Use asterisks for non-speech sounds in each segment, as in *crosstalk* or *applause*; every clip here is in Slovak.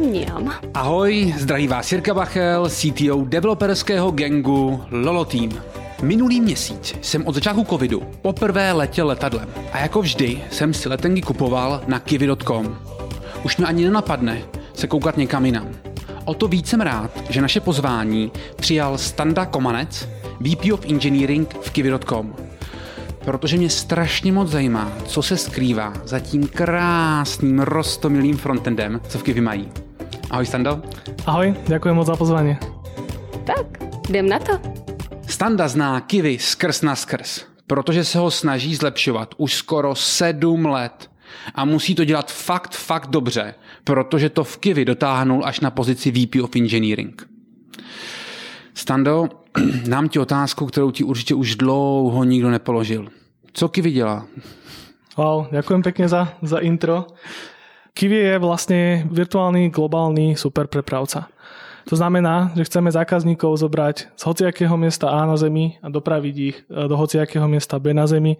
Mňam. Ahoj, zdraví vás Jirka Bachel, CTO developerského gangu Lolo Team. Minulý měsíc jsem od začátku covidu poprvé letěl letadlem a jako vždy jsem si letenky kupoval na kiwi.com. Už mě ani nenapadne se koukat někam jinam. O to víc jsem rád, že naše pozvání přijal Standa Komanec, VP of Engineering v kiwi.com. Protože mě strašně moc zajímá, co se skrývá za tím krásným rostomilým frontendem, co v Kiwi mají. Ahoj Stando. Ahoj, ďakujem moc za pozvanie. Tak, jdem na to. Standa zná Kiwi skrz na skrz, protože se ho snaží zlepšovat už skoro sedm let. A musí to dělat fakt, fakt dobře, protože to v Kiwi dotáhnul až na pozici VP of Engineering. Stando, *clears throat* dám ti otázku, kterou ti určitě už dlouho nikdo nepoložil. Co Kiwi dělá? Wow, ďakujem pekne za, za intro. Kiwi je vlastne virtuálny globálny superprepravca. To znamená, že chceme zákazníkov zobrať z hociakého miesta A na Zemi a dopraviť ich e, do hociakého miesta B na Zemi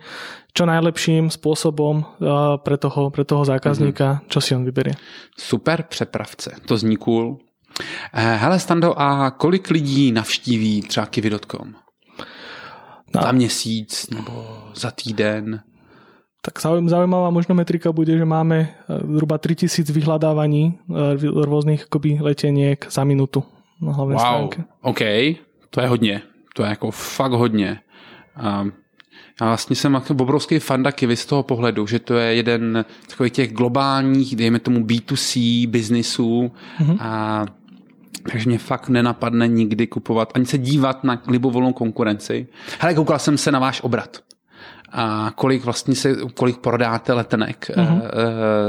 čo najlepším spôsobom e, pre toho, pre toho zákazníka, čo si on vyberie. Super přepravce, to zní cool. Eh, Hele Stando, a kolik lidí navštíví třeba kiwi.com? No. Za měsíc nebo za týden? Tak zaujím- zaujímavá možno metrika bude, že máme e, zhruba 3000 vyhľadávaní e, rôznych akoby leteniek za minútu na hlavnej Wow, stránke. OK, to je hodně. To je jako fakt hodně. Um, já vlastně jsem obrovský fanda Kiwi z toho pohledu, že to je jeden z takových těch globálních, dejme tomu B2C biznisů Mhm. a takže mě fakt nenapadne nikdy kupovat, ani se dívat na libovolnou konkurenci. Hele, koukal jsem se na váš obrat. A kolik vlastně se, kolik prodáte letenek Mhm. mm-hmm.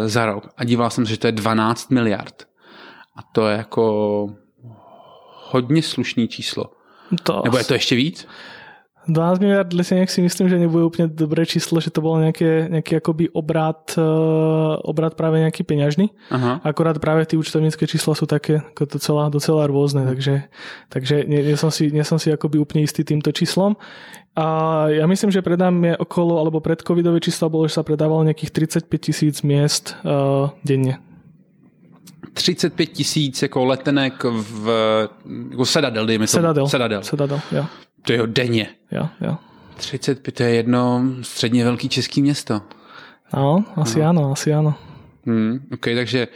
e, za rok. A díval jsem se, že to je 12 miliard. A to je jako hodně slušný číslo. To, Nebo je to ještě víc? 12 miliard leseniek si myslím, že nebude úplne dobré číslo, že to bolo nejaké, nejaký akoby obrat, uh, obrat práve nejaký peňažný. Aha. Akorát práve tie účtovnícke čísla sú také docela, docela rôzne, takže, takže nie, nie, som si, nie som si akoby úplne istý týmto číslom. A ja myslím, že predáme okolo, alebo predcovidové čísla bolo, že sa predávalo nejakých 35 tisíc miest uh, denne. 35 tisíc jako letenek v jako sedadel, dejme. Sedadel. Sedadel. Sedadel, jo. To je denně. Jo, jo. 35 to je jedno středně velký český město. No, asi no. áno, asi áno. Hmm, OK, takže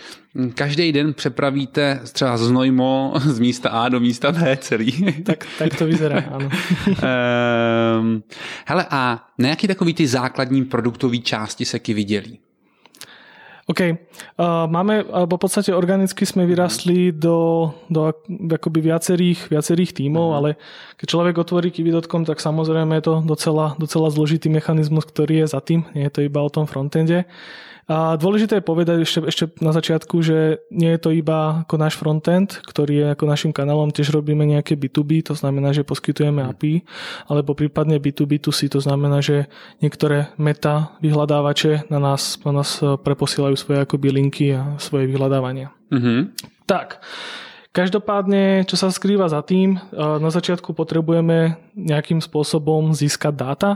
každý den přepravíte třeba z Nojmo *laughs* z místa A do místa B celý. *laughs* Tak, tak to vyzerá, *laughs* áno. um, hele, a na jaký takový ty základní produktový části se Kiwi dělí? OK. Uh, máme, alebo v podstate organicky sme vyrastli do, do ak- akoby viacerých, viacerých tímov, ale keď človek otvorí kiwi.com, tak samozrejme je to docela, docela zložitý mechanizmus, ktorý je za tým. Nie je to iba o tom frontende. A dôležité je povedať ešte, ešte na začiatku, že nie je to iba ako náš frontend, ktorý je ako našim kanálom, tiež robíme nejaké B2B, to znamená, že poskytujeme API, alebo prípadne B2B2C, to znamená, že niektoré meta vyhľadávače na nás, na nás eh, preposielajú svoje akoby linky a svoje vyhľadávania. Mhm. Tak, každopádne, čo sa skrýva za tým, eh, na začiatku potrebujeme nejakým spôsobom získať dáta.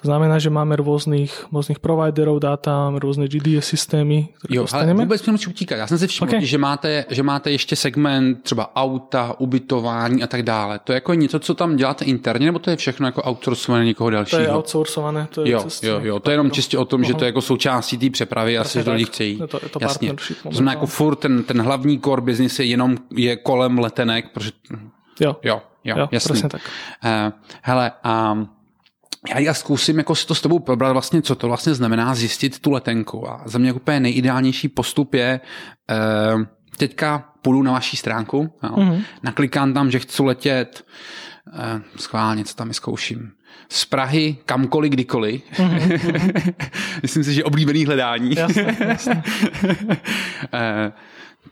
To znamená, že máme rôznych, rôznych providerov dáta, rôzne GDS systémy, ktoré Jo, dostaneme. vůbec musím utíkat. Já jsem si všiml, Ok. že, máte, že máte ještě segment třeba auta, ubytování a tak dále. To je jako něco, co tam děláte interně, nebo to je všechno jako outsourcované někoho To dalšího? je outsourcované. To je Jo, jo, jo, to je jenom čistě o tom, že to je jako součástí té přepravy a si to lidi. Je to- je to Jasně. To znamená, jako furt ten, ten hlavní core business je jenom je kolem letenek, protože Jo, jo, jo, jo jasný. presne tak. Uh, hele, um, já, já zkusím jako si to s tebou probrat vlastně, co to vlastně znamená zjistit tu letenku. A za mě úplně nejideálnější postup je uh, teďka půjdu na vaší stránku, jo, mm-hmm. naklikám tam, že chci letět uh, schválně, co tam je zkouším. Z Prahy kamkoliv, kdykoliv. Mm-hmm. *laughs* Myslím si, že oblíbený hledání. Jasné, jasné. *laughs* Eh,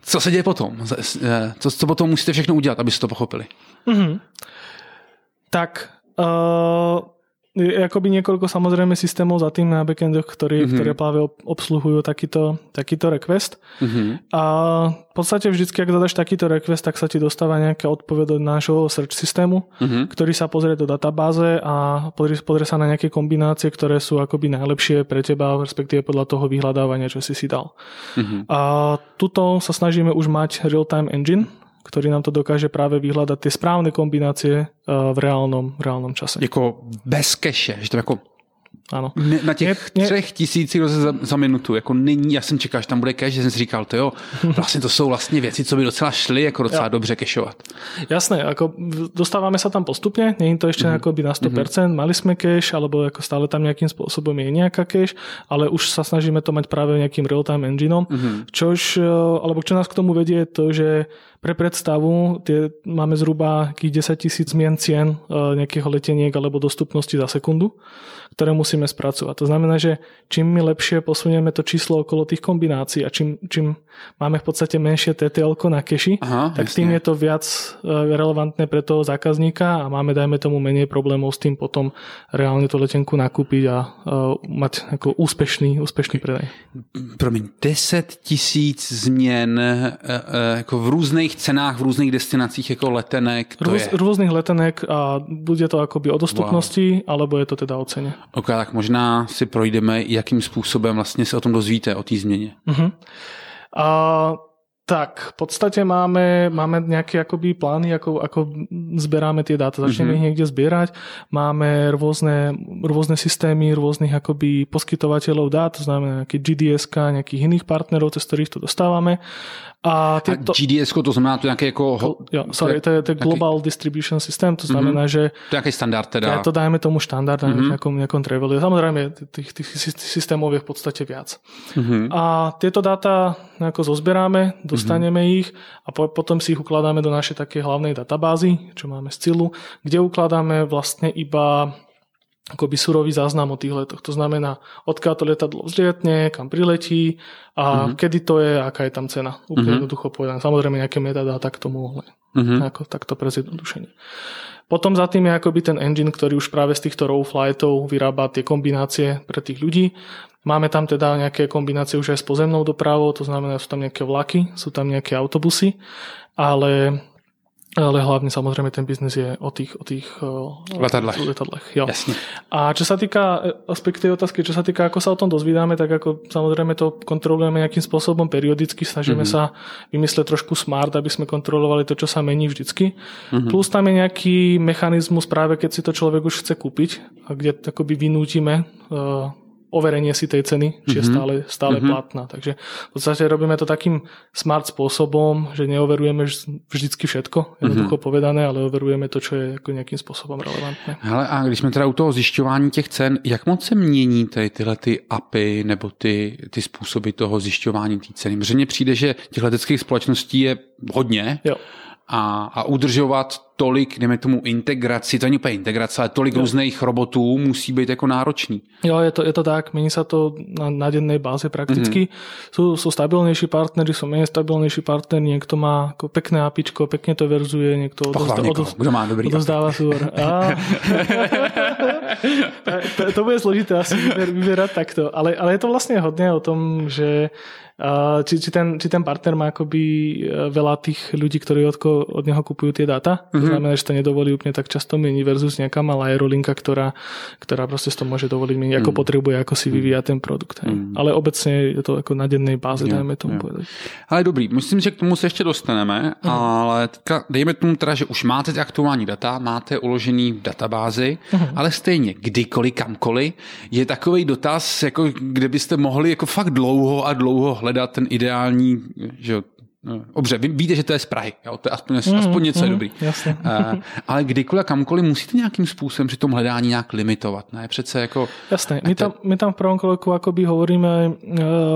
co se děje potom? Eh, Co, co potom musíte všechno udělat, abyste to pochopili? Tak, uh, je akoby niekoľko samozrejme systémov za tým na backendoch, ktorí, mm-hmm. ktoré práve obsluhujú takýto, takýto request. Mm-hmm. A v podstate vždycky, ak zadaš takýto request, tak sa ti dostáva nejaká odpoveď od nášho search systému, mm-hmm. ktorý sa pozrie do databáze a pozrie, pozrie sa na nejaké kombinácie, ktoré sú akoby najlepšie pre teba, respektíve podľa toho vyhľadávania, čo si si dal. Mm-hmm. A tuto sa snažíme už mať real-time engine, ktorý nám to dokáže práve vyhľadať tie správne kombinácie eh, v reálnom, v reálnom čase. Jako bez keše, že to jako ano. Na těch ne, ne, třech tisících za, za minutu, jako není, já jsem čekal, že tam bude cash, že jsem si říkal, to jo, *laughs* vlastně to jsou vlastně věci, co by docela šly jako docela ja. dobře kešovat. Jasné, ako dostávame sa tam postupne, nie je to ešte mm-hmm. na 100%, mm-hmm. mali sme cash, alebo ako stále tam nejakým spôsobom je nejaká cash, ale už sa snažíme to mať práve nejakým real-time engineom, mm-hmm. čož, eh, alebo čo nás k tomu vedie, to, že pre predstavu tie, máme zhruba 10 tisíc zmien cien eh, nejakého leteniek alebo dostupnosti za sekundu ktoré musíme spracovať. To znamená, že čím my lepšie posunieme to číslo okolo tých kombinácií a čím, čím máme v podstate menšie TTL na keši, Aha, tak jasne. tým je to viac e, relevantné pre toho zákazníka a máme, dajme tomu, menej problémov s tým potom reálne tú letenku nakúpiť a uh, mať ako úspešný, úspešný predaj. Promiň, 10 tisíc změn uh, v různých cenách, v různých destinacích jako letenek. To Růz, je... Různých letenek a bude to akoby o dostupnosti, wow. alebo je to teda o cene. Ok, tak možná si projdeme, jakým způsobem vlastně se o tom dozvíte, o té změně. Uh-huh. A tak, v podstate máme, máme nejaké akoby plány, ako, ako zberáme tie dáta. Začneme mm-hmm. ich niekde zbierať. Máme rôzne, rôzne systémy, rôznych akoby poskytovateľov dát, to znamená nejaké GDS, nejakých iných partnerov, cez ktorých to dostávame. A, tieto... a GDS to znamená to nejaké jako... Jo, sorry, to je, to je Global nejaký... Distribution System, to znamená, mm-hmm. že... To je nejaký standard teda. To dajme tomu štandard mm-hmm. v nejakom, nejakom traveli. Samozrejme, tých, tých systémov je v podstate viac. Mm-hmm. A tieto dáta nejako zozberáme, dostaneme mm-hmm. ich a po, potom si ich ukladáme do našej také hlavnej databázy, čo máme z CILu, kde ukladáme vlastne iba akoby surový záznam o tých letoch. To znamená, odkiaľ to letadlo vzlietne, kam priletí a uh-huh. kedy to je, aká je tam cena. Úplne uh-huh. jednoducho povedané. Samozrejme nejaké metadáta k tomu, ale uh-huh. ako, takto pre zjednodušenie. Potom za tým je akoby ten engine, ktorý už práve z týchto raw flightov vyrába tie kombinácie pre tých ľudí. Máme tam teda nejaké kombinácie už aj s pozemnou dopravou, to znamená, sú tam nejaké vlaky, sú tam nejaké autobusy, ale ale hlavne samozrejme ten biznis je o tých, o tých letadlech. letadlech jo. Jasne. A čo sa týka e, aspekt tej otázky, čo sa týka, ako sa o tom dozvídame, tak ako samozrejme to kontrolujeme nejakým spôsobom periodicky, snažíme mm-hmm. sa vymysleť trošku smart, aby sme kontrolovali to, čo sa mení vždycky. Mm-hmm. Plus tam je nejaký mechanizmus práve, keď si to človek už chce kúpiť, a kde akoby vynútime uh, overenie si tej ceny, či je mhm. stále, stále mm-hmm. platná. Takže v podstate robíme to takým smart spôsobom, že neoverujeme vždycky všetko, jednoducho mm-hmm. povedané, ale overujeme to, čo je jako nejakým spôsobom relevantné. Hele, a když jsme teda u toho zjišťování těch cen, jak moc se mění tady tyhle ty API nebo ty, ty způsoby toho zjišťování té ceny? Mně přijde, že těch leteckých společností je hodně. Jo a, a udržovat tolik, dejme tomu integraci, to není úplně integrace, ale tolik jo. různých robotů musí být jako náročný. Jo, je to, je to tak, mení sa to na, na dennej báze prakticky. Mm-hmm. Sú, sú stabilnejší partnery, sú menej stabilnejší partner, niekto má ako pekné apičko, pekne to verzuje, niekto odozdáva, odoz, kdo má dobrý odozdáva súr. *laughs* to, to bude zložité asi vyberať takto, ale, ale je to vlastne hodne o tom, že či, či, ten, či ten partner má akoby e, veľa tých ľudí, ktorí od, od neho kupujú tie dáta. Mm-hmm. To znamená, že to nedovolí úplne tak často meniť versus nejaká malá aerolinka, ktorá, ktorá proste to môže dovoliť meniť, ako mm-hmm. potrebuje, ako si mhm. vyvíja ten produkt. Mm-hmm. Ale obecne je to ako na dennej báze, yeah, dajme tomu yeah. povedať. Ale dobrý, myslím, že k tomu se ještě dostaneme, mm-hmm. ale teďka dejme tomu teda, že už máte ty aktuální data, máte uložený v databázi, mm-hmm. ale stejně kdykoliv, kamkoliv, je takový dotaz, jako kde byste mohli jako fakt dlouho a dlouho hledat ten ideální, že dobře, vy víte, že to je z Prahy, jo? to je aspoň, mm, aspoň něco mm, je dobrý. Jasně. Uh, ale kdykoliv a kamkoliv musíte nějakým způsobem při tom hledání nějak limitovat, ne? Přece jako... Jasné, my tam, my tam v prvom kroku akoby hovoríme,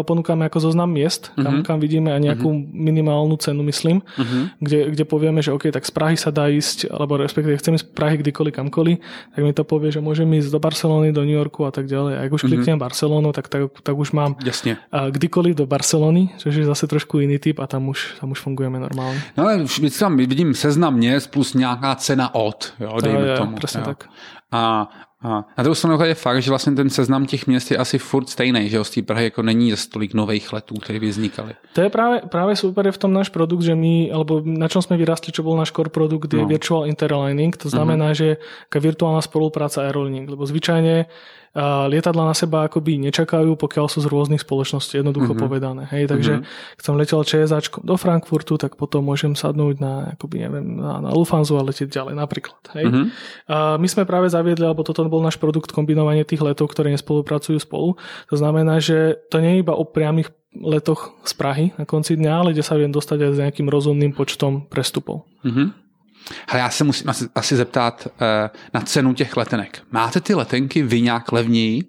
ponúkame ako zoznam miest, kam, uh-huh. kam vidíme aj nejakú uh-huh. minimálnu cenu, myslím, uh-huh. kde, kde povieme, že OK, tak z Prahy sa dá ísť, alebo respektíve chcem ísť z Prahy kdykoliv, kamkoliv, tak mi to povie, že môžem ísť do Barcelony, do New Yorku a tak ďalej. A ak už kliknem Barcelonu, tak, tak, tak už mám Jasne. Uh, kdykoliv do Barcelony, čo je zase trošku iný typ a tam už, tam už fungujeme normálně. No ale vždycky tam vidím seznam měst plus nějaká cena od, jo, dejme je, tomu. Presne jo. tak. A Aha. Na druhou stranu je fakt, že vlastně ten seznam těch měst je asi furt stejný, že z té Prahy jako není zase tolik nových letů, které by vznikaly. To je práve, práve super je v tom náš produkt, že my, alebo na čom sme vyrastli, čo bol náš core produkt, je No. virtual interlining, to znamená, že taká virtuálna spolupráca aerolíniek, lebo zvyčajne a lietadla na seba akoby nečakajú, pokiaľ sú z rôznych spoločností, jednoducho Mhm. povedané. Hej, takže keď som letel ČSAčkom do Frankfurtu, tak potom môžem sadnúť na, akoby, neviem, na, na Lufthansa a letieť ďalej napríklad. Hej. Mhm. A my sme práve zaviedli, alebo toto bol náš produkt kombinovanie tých letov, ktoré nespolupracujú spolu. To znamená, že to nie je iba o priamých letoch z Prahy na konci dňa, ale kde sa viem dostať aj s nejakým rozumným počtom prestupov. Mhm. Hele, já se musím asi, zeptat eh, na cenu těch letenek. Máte ty letenky vy nějak levněji?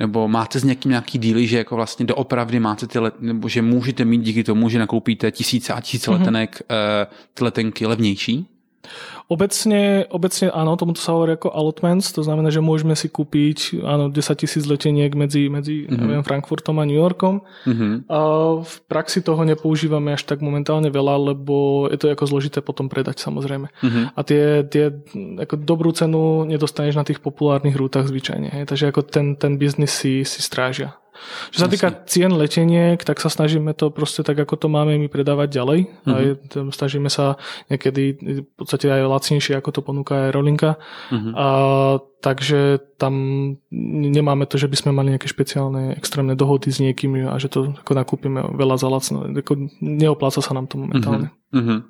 Nebo máte s někým nějaký díly, že jako vlastně doopravdy máte ty let, nebo že můžete mít díky tomu, že nakoupíte tisíce a tisíce Mhm. letenek, eh, ty letenky levnější? Obecne, obecne áno, tomuto sa hovorí ako allotments, to znamená, že môžeme si kúpiť áno, 10 tisíc leteniek medzi, medzi mm-hmm. neviem, Frankfurtom a New Yorkom. Mhm. A v praxi toho nepoužívame až tak momentálne veľa, lebo je to ako zložité potom predať samozrejme. Mhm. A tie, tie ako dobrú cenu nedostaneš na tých populárnych rútach zvyčajne. Hej? Takže ako ten, ten biznis si, si strážia. Čo sa týka cien leteniek, tak sa snažíme to proste tak, ako to máme my predávať ďalej. Mm-hmm. Aj, snažíme sa niekedy v podstate aj lacnejšie, ako to ponúka aj Rolinka. Mhm. A, takže tam nemáme to, že by sme mali nejaké špeciálne extrémne dohody s niekým a že to ako nakúpime veľa za lacno. Ako neopláca sa nám to momentálne. Mhm.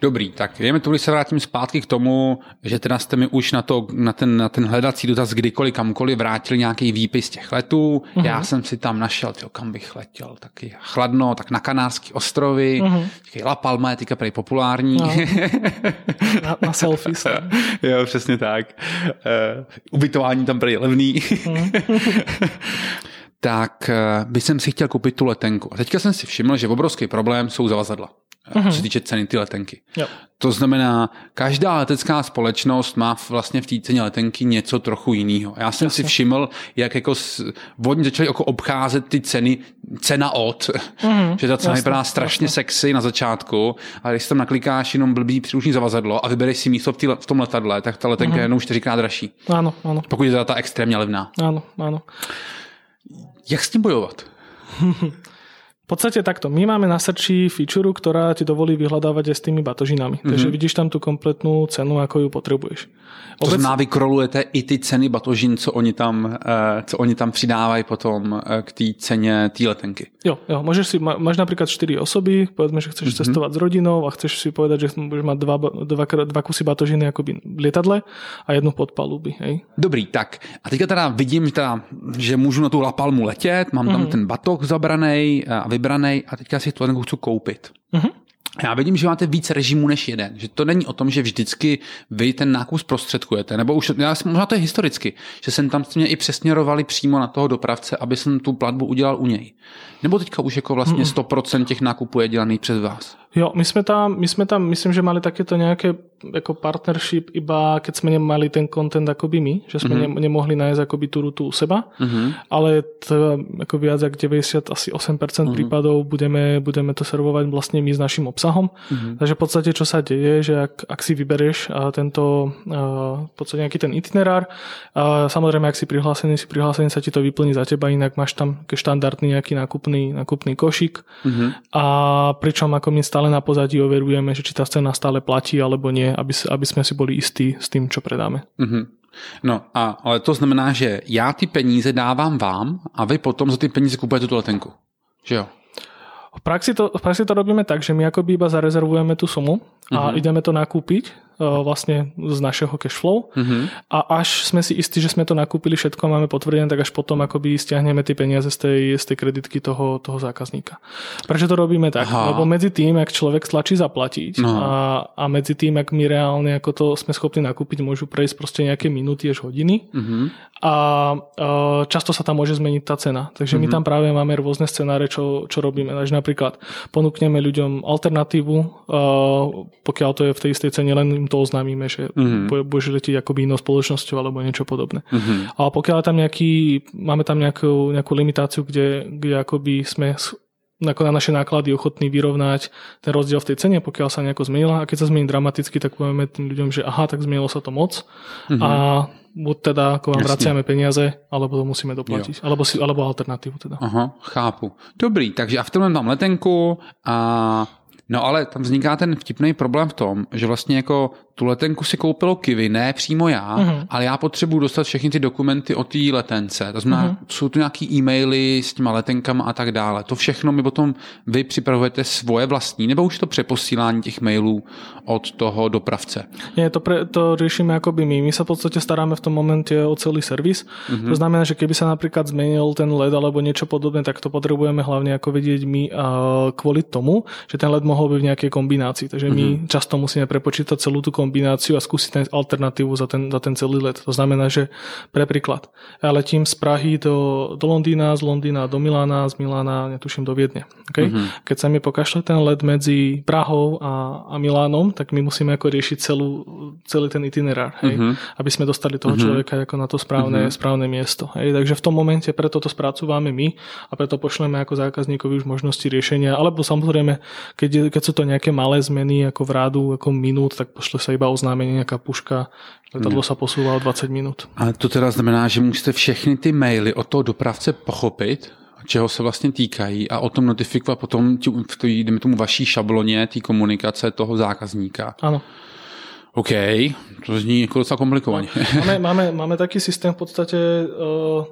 Dobrý, tak jdeme tu, když se vrátím zpátky k tomu, že teda jste mi už na, to, na, ten, na ten hledací dotaz kdykoliv, kamkoliv vrátil nějaký výpis těch letů. Mhm. Já jsem si tam našel, tyjo, kam bych letěl, taky chladno, tak na Kanárské ostrovy, Mhm. taky La Palma je teďka prej populární. No. Na, na selfies. *laughs* jo, přesně tak. Uh, ubytování tam je levný. Mhm. *laughs* tak uh, by jsem si chtěl koupit tu letenku. A teďka jsem si všiml, že obrovský problém jsou zavazadla. Mm-hmm. Co se týče ceny ty letenky. Jo. To znamená, každá letecká společnost má vlastně v té ceně letenky něco trochu jiného. Já jsem si všiml, jak jako s, oni začali jako obcházet ty ceny, cena od, mm, *laughs* že ta cena jasně, vypadá strašně sexy na začátku, ale když tam naklikáš jenom blbý příruční zavazadlo a vybereš si místo v, tý, v tom letadle, tak ta letenka mm. je jenom čtyřikrát dražší. Áno, áno, Pokud je teda ta extrémně levná. áno, áno. Jak s tím bojovat? *laughs* V podstate takto. My máme na srči feature, ktorá ti dovolí vyhľadávať aj s tými batožinami. Mm-hmm. Takže vidíš tam tú kompletnú cenu, ako ju potrebuješ. To znamená, vy krolujete i ty ceny batožin, co oni tam, eh, co oni tam přidávají potom eh, k té ceně té letenky. Jo, jo, môžeš si, má, máš napríklad 4 osoby, povedzme, že chceš mm-hmm. cestovať s rodinou a chceš si povedať, že budeš mať dva, dva, dva kusy batožiny akoby v lietadle a jednu podpaluby. Hej? Dobrý, tak a teďka teda vidím, teda, že můžu na tu La Palmu letět, mám tam ten batoh zabraný a vybraný a teďka si tu letenku chci koupit. Mhm. Já vidím, že máte víc režimů než jeden. Že to není o tom, že vždycky vy ten nákup zprostředkujete. Nebo už, já, možná to je historicky, že jsem tam mě i přesměrovali přímo na toho dopravce, aby jsem tu platbu udělal u něj. Nebo teďka už jako vlastně 100% těch nákupů je dělaný přes vás. Jo, my sme tam, my sme tam, myslím, že mali takéto nejaké ako partnership iba keď sme nemali ten content akoby my, že sme mm-hmm. nemohli nájsť akoby tú rutu u seba, mm-hmm. ale to, ako viac ako 90, asi 8% mm-hmm. prípadov budeme, budeme to servovať vlastne my s našim obsahom. Mm-hmm. Takže v podstate čo sa deje, že ak, ak si vyberieš a, tento v podstate nejaký ten itinerár, samozrejme ak si prihlásený, si prihlásený sa ti to vyplní za teba, inak máš tam štandardný nejaký nákupný, nákupný košík mm-hmm. a pričom ako my stále na pozadí overujeme, že či tá cena stále platí alebo nie, aby, aby sme si boli istí s tým, čo predáme. Mhm. No, a, ale to znamená, že já ty peníze dávám vám a vy potom za ty peníze kupujete tu letenku. Že jo? V praxi to, v praxi to robíme tak, že my akoby iba zarezervujeme tú sumu a uh-huh. ideme to nakúpiť vlastne z našeho cashflow Mhm. a až sme si istí, že sme to nakúpili všetko a máme potvrdené, tak až potom akoby stiahneme tie peniaze z tej, z tej kreditky toho, toho zákazníka. Prečo to robíme tak? Aha. Lebo medzi tým, ak človek stlačí zaplatiť No. a, a medzi tým, ak my reálne ako to sme schopní nakúpiť, môžu prejsť proste nejaké minúty až hodiny Mhm. a uh, často sa tam môže zmeniť tá cena. Takže mm-hmm. my tam práve máme rôzne scenáre, čo, čo robíme. Takže napríklad ponúkneme ľuďom alternatívu, uh, pokiaľ to je v tej istej cene, len im to oznámime, že mm-hmm. budeš letieť akoby inou spoločnosťou alebo niečo podobné. Mm-hmm. A pokiaľ tam nejaký, máme tam nejakú, nejakú limitáciu, kde, kde akoby sme ako na naše náklady ochotní vyrovnať ten rozdiel v tej cene, pokiaľ sa nejako zmenila. A keď sa zmení dramaticky, tak povieme tým ľuďom, že aha, tak zmenilo sa to moc. Mm-hmm. A buď teda ako vám vraciame peniaze, alebo to musíme doplatiť. Alebo, si, alebo alternatívu teda. Aha, chápu. Dobrý, takže a v tom mám letenku a No ale tam vzniká ten vtipný problém v tom, že vlastně jako tu letenku si koupilo Kivy, ne přímo já, uh-huh. ale já potřebuji dostat všechny ty dokumenty o té letence. To znamená, uh-huh. jsou tu nějaký e-maily s těma letenkama a tak dále. To všechno mi potom vy připravujete svoje vlastní, nebo už to přeposílání těch mailů od toho dopravce? Nie, to, pre, to riešime akoby my. My sa v podstate staráme v tom momente o celý servis. Uh-huh. To znamená, že keby sa napríklad zmenil ten LED alebo niečo podobné, tak to potrebujeme hlavne ako vedieť my kvôli tomu, že ten LED mohol byť v nejakej kombinácii. Takže my uh-huh. často musíme prepočítať celú tú kombináciu a skúsiť ten alternatívu za ten, za ten celý let. To znamená, že pre príklad, ja letím z Prahy do, do Londýna, z Londýna do Milána, z Milána, netuším, do Viedne. Okay? Uh-huh. Keď sa mi pokašle ten let medzi Prahou a, a Milánom, tak my musíme ako riešiť celú, celý ten itinerár, hej? Uh-huh. aby sme dostali toho uh-huh. človeka ako na to správne, uh-huh. správne miesto. Hej? Takže v tom momente preto to spracúvame my a preto pošleme ako zákazníkovi už možnosti riešenia, alebo samozrejme, keď, keď sú to nejaké malé zmeny ako v rádu, ako minút, tak pošle sa iba oznámenie, nejaká puška, letadlo sa posúva o 20 minut. A to teda znamená, že musíte všechny ty maily od toho dopravce pochopit, čeho se vlastně týkají a o tom notifikovat potom v té, jdeme tomu vaší šabloně té komunikace toho zákazníka. Ano. OK, to zní jako docela komplikovaně. No, *laughs* máme, máme, máme taký systém v podstate uh,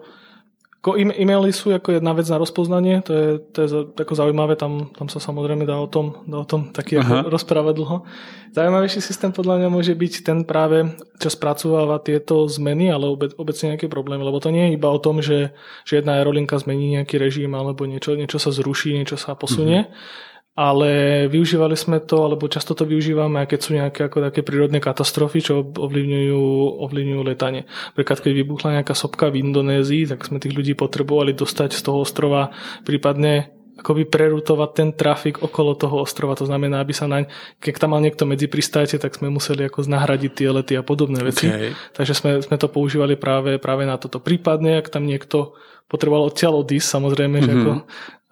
Ko e-maily sú ako jedna vec na rozpoznanie, to je, to je ako zaujímavé, tam, tam sa samozrejme dá o tom, dá o tom taký ako rozprávať dlho. Zaujímavejší systém podľa mňa môže byť ten práve, čo spracováva tieto zmeny, ale obec, obecne nejaké problémy, lebo to nie je iba o tom, že, že jedna aerolinka zmení nejaký režim alebo niečo, niečo sa zruší, niečo sa posunie, uh-huh ale využívali sme to, alebo často to využívame, keď sú nejaké ako také prírodné katastrofy, čo ovlivňujú, ovlivňujú letanie. Napríklad, keď vybuchla nejaká sopka v Indonézii, tak sme tých ľudí potrebovali dostať z toho ostrova, prípadne akoby prerutovať ten trafik okolo toho ostrova. To znamená, aby sa naň, keď tam mal niekto medzi pristáte, tak sme museli ako nahradiť tie lety a podobné veci. Okay. Takže sme, sme to používali práve, práve na toto. Prípadne, ak tam niekto potreboval odtiaľ odísť, samozrejme, mm-hmm. že ako Uh,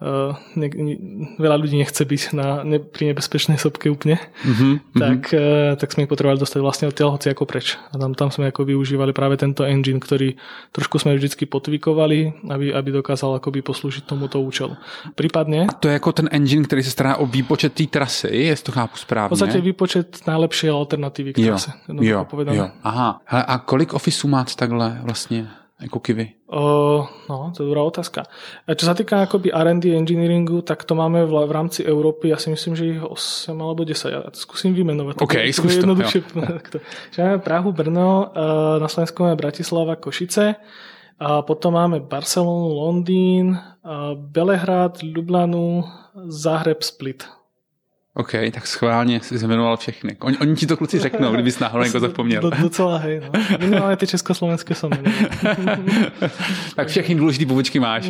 ne, ne, veľa ľudí nechce byť na, ne, pri nebezpečnej sopke úplne, mm-hmm. tak, uh, tak sme ich potrebovali dostať vlastne odtiaľ hoci ako preč. A tam, tam sme ako využívali práve tento engine, ktorý trošku sme vždycky potvikovali, aby, aby dokázal akoby poslúžiť tomuto účelu. Prípadne... A to je ako ten engine, ktorý sa stará o výpočet té trasy, jestli to chápu správne. V podstate výpočet najlepšej alternatívy k trase. Jo, jo, jo. Aha. A kolik ofisů máte takhle vlastně? Ako kivy? Uh, no, to je dobrá otázka. Čo sa týka akoby R&D engineeringu, tak to máme v, v rámci Európy, ja si myslím, že ich 8 alebo 10. Ja skúsim vymenovať. OK, to, skús to. Čiže *laughs* máme Prahu, Brno, uh, na Slovensku máme Bratislava, Košice, a potom máme Barcelonu, Londýn, uh, Belehrad, Ljubljanu, Zahreb, Split. OK, tak schválně si zjmenoval všechny. Oni, oni ti to kluci řeknou, kdybys náhodou někoho zapomněl. Do, docela hej, no. Minimálně ty československé jsou *laughs* Tak všechny důležité pobočky máš.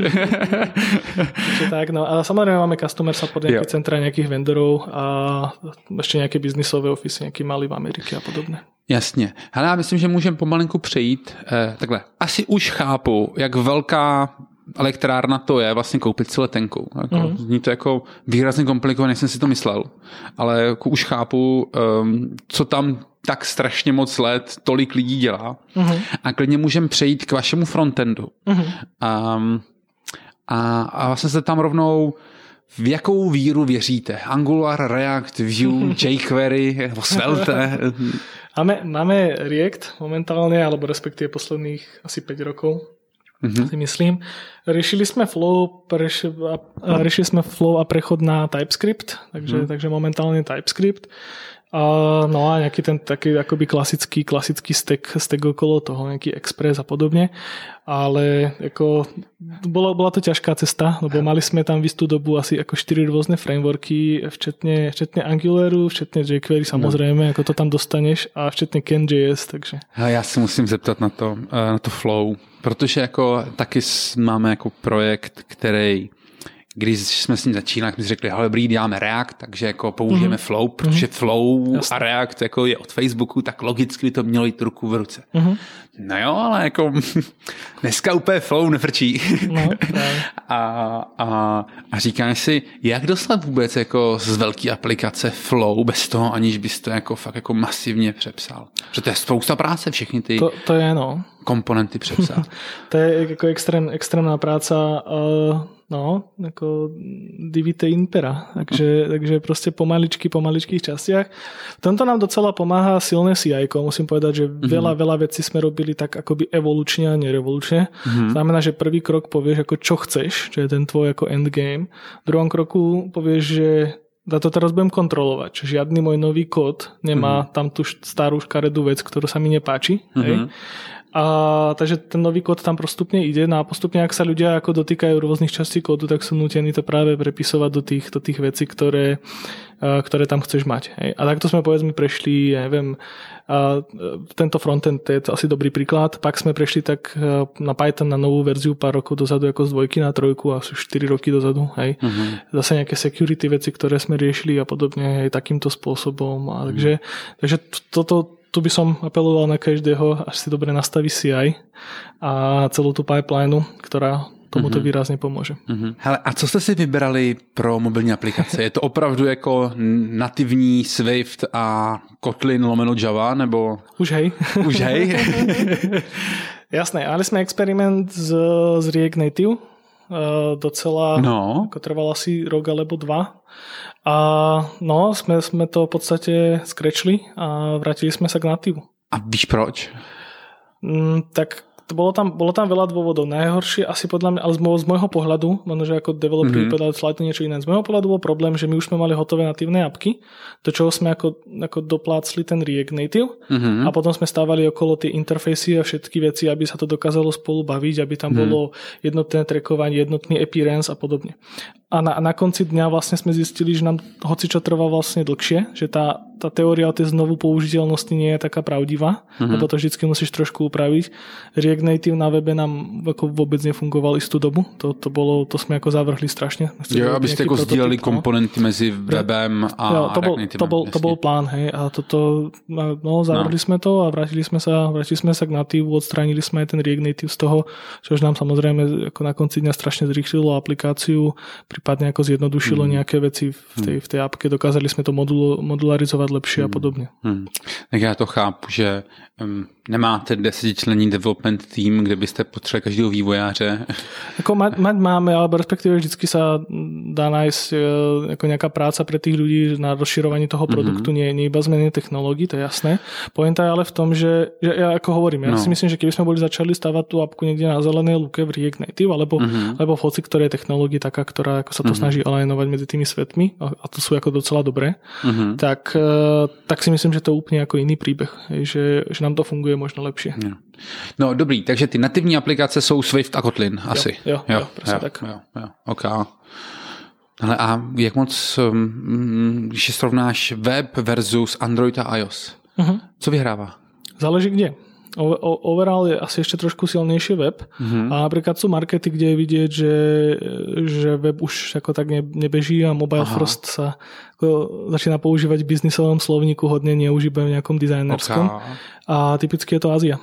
Takže tak, no a samozřejmě máme customer support, nějaké centra nějakých vendorů a ještě nějaké biznisové ofisy, nějaký malý v Americe a podobně. Jasně. Hele, já myslím, že můžeme pomalinku přejít. Eh, takhle, asi už chápu, jak velká elektrárna to je vlastně koupit si letenku. Jako, mm. Zní to jako výrazně komplikované, než jsem si to myslel. Ale jako už chápu, um, co tam tak strašně moc let tolik lidí dělá. Mm. A klidně můžeme přejít k vašemu frontendu. Mm. Um, a, a vlastně se tam rovnou v jakou víru věříte? Angular, React, Vue, *laughs* jQuery, nebo Svelte? Máme, máme React momentálne, alebo respektíve posledných asi 5 rokov mm-hmm. si myslím. Riešili sme flow, preš, a, riešili sme flow a prechod na TypeScript, takže, mm. takže momentálne TypeScript. A, no a nejaký ten taký akoby klasický, klasický stack, stack okolo toho, nejaký Express a podobne. Ale ako, bola, bola to ťažká cesta, lebo mali sme tam v istú dobu asi ako 4 rôzne frameworky, včetne, včetne Angularu, včetne jQuery samozrejme, no. ako to tam dostaneš a včetne CanJS, takže. Ja si musím zeptat na to, na to flow, protože jako taky máme jako projekt, který když jsme s ním začínali, jsme si řekli, hele, dobrý, děláme React, takže jako použijeme mm-hmm. Flow, protože mm-hmm. Flow Jasne. a React jako je od Facebooku, tak logicky by to mělo jít ruku v ruce. Mm-hmm. No jo, ale jako *laughs* dneska úplně Flow nefrčí. No, *laughs* a, a, a říkáš si, jak dostat vůbec jako z velké aplikace Flow bez toho, aniž bys to jako fakt jako masivně přepsal. Protože to je spousta práce, všechny ty to, to je, no. komponenty přepsat. *laughs* to je jako extrém, extrémná práca. Uh No, ako divite impera. Takže, takže proste pomaličky, po maličkých častiach. V tomto nám docela pomáha silné CI, musím povedať, že mm-hmm. veľa, veľa vecí sme robili tak akoby evolučne a nerevolučne. Mm-hmm. Znamená, že prvý krok povieš ako čo chceš, čo je ten tvoj ako endgame. V druhom kroku povieš, že ja to teraz budem kontrolovať, že žiadny môj nový kód nemá mm-hmm. tam tú starú škaredú vec, ktorú sa mi nepáči. Mm-hmm. Hej? A, takže ten nový kód tam postupne ide no a postupne, ak sa ľudia ako dotýkajú rôznych častí kódu, tak sú nutení to práve prepisovať do tých, do tých vecí, ktoré, ktoré tam chceš mať. Hej. A takto sme povedzme prešli, ja neviem, a tento frontend je to asi dobrý príklad. Pak sme prešli tak na Python na novú verziu pár rokov dozadu ako z dvojky na trojku, asi 4 roky dozadu. Hej. Uh-huh. Zase nejaké security veci, ktoré sme riešili a podobne aj takýmto spôsobom. A takže, uh-huh. takže toto tu by som apeloval na každého, až si dobre nastaví CI a celú tú pipeline, ktorá tomuto mm-hmm. výrazně pomůže. Mm-hmm. Hele, a co jste si vybrali pro mobilní aplikace? Je to opravdu jako nativní Swift a Kotlin lomeno Java, nebo... Už hej. Už hej? *laughs* Jasné, ale jsme experiment z, z React Native. Uh, docela, no. ako trval asi rok alebo dva. A no, sme, sme to v podstate skrečli a vrátili sme sa k nativu. A víš proč? Mm, tak to bolo tam, bolo tam veľa dôvodov. Najhoršie asi podľa mňa, ale z, môjho, z môjho pohľadu, možno, že ako developer mm-hmm. povedal slightly niečo iné. Z môjho pohľadu bol problém, že my už sme mali hotové natívne apky, do čoho sme ako, ako doplácli ten React Native mm-hmm. a potom sme stávali okolo tie interfejsy a všetky veci, aby sa to dokázalo spolu baviť, aby tam mm-hmm. bolo jednotné trackovanie, jednotný appearance a podobne. A na, na konci dňa vlastne sme zistili, že nám hoci čo trvá vlastne dlhšie, že tá, tá teória o tej znovu použiteľnosti nie je taká pravdivá, mm-hmm. lebo to vždycky musíš trošku upraviť. React Native na webe nám ako vôbec nefungoval istú dobu. To, to, bolo, to sme ako zavrhli strašne. Jo, aby ste ako sdielali no. komponenty medzi webem a jo, to bol, to bol, to bol plán, hej. A toto, no, zavrhli no. sme to a vrátili sme sa, vrátili sme sa k Native, odstránili sme aj ten React Native z toho, čo už nám samozrejme ako na konci dňa strašne zrýchlilo aplikáciu, prípadne ako zjednodušilo mm. nejaké veci v tej, v tej appke, dokázali sme to modul, modularizovať lepšie mm. a podobne. Mm. Tak ja to chápu, že um, nemáte desetičlenní development tým, kde byste potřebovali každého vývojáře? Ako mať, mať máme, alebo respektíve vždycky sa dá nájsť e, ako nejaká práca pre tých ľudí na rozširovanie toho produktu, mm-hmm. nie, nie iba zmeny technológií, to je jasné. Pointa je ale v tom, že, že ja ako hovorím, ja no. si myslím, že keby sme boli začali stavať tú apku niekde na zelenej luke v React Native, alebo, mm-hmm. alebo v hoci ktorej technológii taká, ktorá ako sa to mm-hmm. snaží alignovať medzi tými svetmi, a, a to sú ako docela dobré, mm-hmm. tak, e, tak si myslím, že to je úplne ako iný príbeh, že, že nám to funguje možno lepšie. Yeah. No dobrý, takže ty nativní aplikace jsou Swift a Kotlin asi. Jo, jo, jo, jo, tak. Jo, jo, OK. Ale a jak moc, um, když srovnáš web versus Android a iOS, uh-huh. co vyhrává? Záleží kde. Overall je asi ešte trošku silnejší web uh-huh. a napríklad sú markety, kde je vidieť, že, že web už ako tak nebeží a mobile Aha. first sa ako začína používať v biznisovom slovníku hodne neužívajú v nejakom dizajnerskom. Okay. A typicky je to Ázia.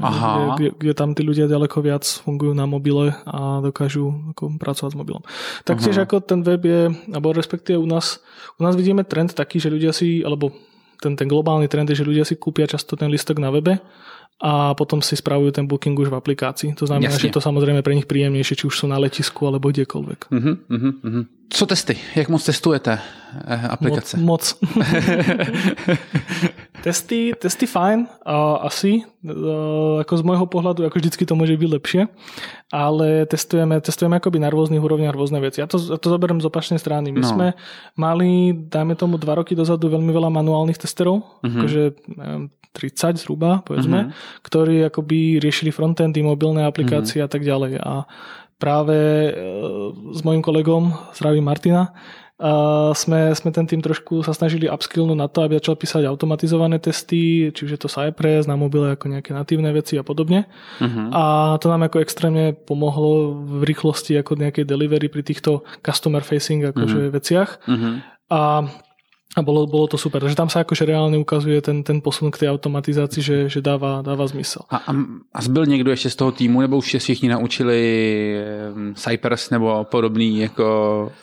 Aha. Kde, kde tam tí ľudia ďaleko viac fungujú na mobile a dokážu ako, pracovať s mobilom. Taktiež uh-huh. ako ten web je, alebo respektíve u nás, u nás vidíme trend taký, že ľudia si, alebo ten, ten globálny trend je, že ľudia si kúpia často ten listok na webe a potom si spravujú ten booking už v aplikácii. To znamená, Jasne. že to samozrejme pre nich príjemnejšie, či už sú na letisku alebo kdekoľvek. Uh-huh, uh-huh, uh-huh. Co testy? Jak moc testujete eh, aplikace? Moc. moc. *laughs* testy, testy fajn, a asi. A, ako z môjho pohľadu, ako vždycky to môže byť lepšie, ale testujeme, testujeme akoby na rôznych úrovniach rôzne veci. Ja to, ja to zoberiem z opačnej strany. My no. sme mali, dajme tomu, dva roky dozadu veľmi veľa manuálnych testerov, uh-huh. akože 30 zhruba, povedzme, uh-huh. ktorí akoby riešili frontendy, mobilné aplikácie uh-huh. a tak ďalej. A práve e, s mojim kolegom, zdravím Martina, Uh, sme, sme ten tým trošku sa snažili upskillnúť na to, aby začal písať automatizované testy, čiže to Cypress na mobile ako nejaké natívne veci a podobne. Uh-huh. A to nám ako extrémne pomohlo v rýchlosti ako nejakej delivery pri týchto customer facing akože uh-huh. veciach. Uh-huh. A a bolo, bolo to super. Takže tam sa akože reálne ukazuje ten, ten posun k tej automatizácii, že, že dáva, dáva zmysel. A, a, a zbyl někdo ještě z toho týmu, nebo už se všichni naučili Cypress nebo podobný jako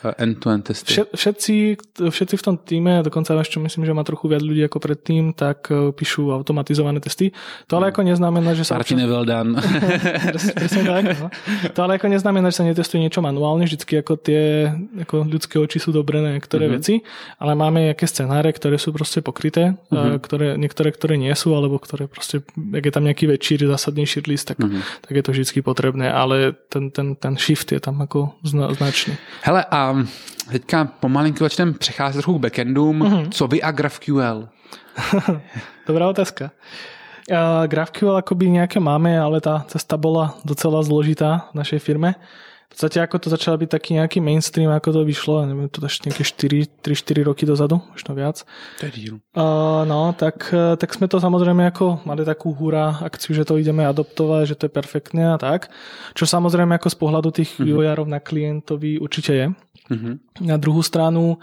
eh, end-to-end testy? Všet, všetci, všetci v tom týme, dokonca ešte myslím, že má trochu viac ľudí ako predtým, tak eh, píšu automatizované testy. To ale ako neznamená, že sa... Martine občas... Veldan. *laughs* *laughs* tak, no. To ale ako neznamená, že sa netestuje niečo manuálne, vždycky ako tie ako ľudské oči sú dobré na niektoré mm-hmm. veci, ale máme nejaké scenáre, ktoré sú proste pokryté, uh-huh. ktoré, niektoré, ktoré nie sú, alebo ktoré proste, ak je tam nejaký väčší, zásadnejší list, tak, uh-huh. tak je to vždy potrebné, ale ten, ten, ten shift je tam ako zna, značný. Hele, a teďka pomalinku začneme přecházet trochu k backendům. Uh-huh. Co vy a GraphQL? *laughs* Dobrá otázka. Uh, GraphQL akoby nejaké máme, ale tá cesta bola docela zložitá v našej firme. V podstate ako to začalo byť taký nejaký mainstream, ako to vyšlo, neviem, to ešte nejaké 3-4 roky dozadu, možno viac. To je díl. Uh, no, tak, tak sme to samozrejme ako mali takú húra akciu, že to ideme adoptovať, že to je perfektné a tak. Čo samozrejme ako z pohľadu tých uh-huh. vývojárov na klientovi určite je. Uh-huh. Na druhú stranu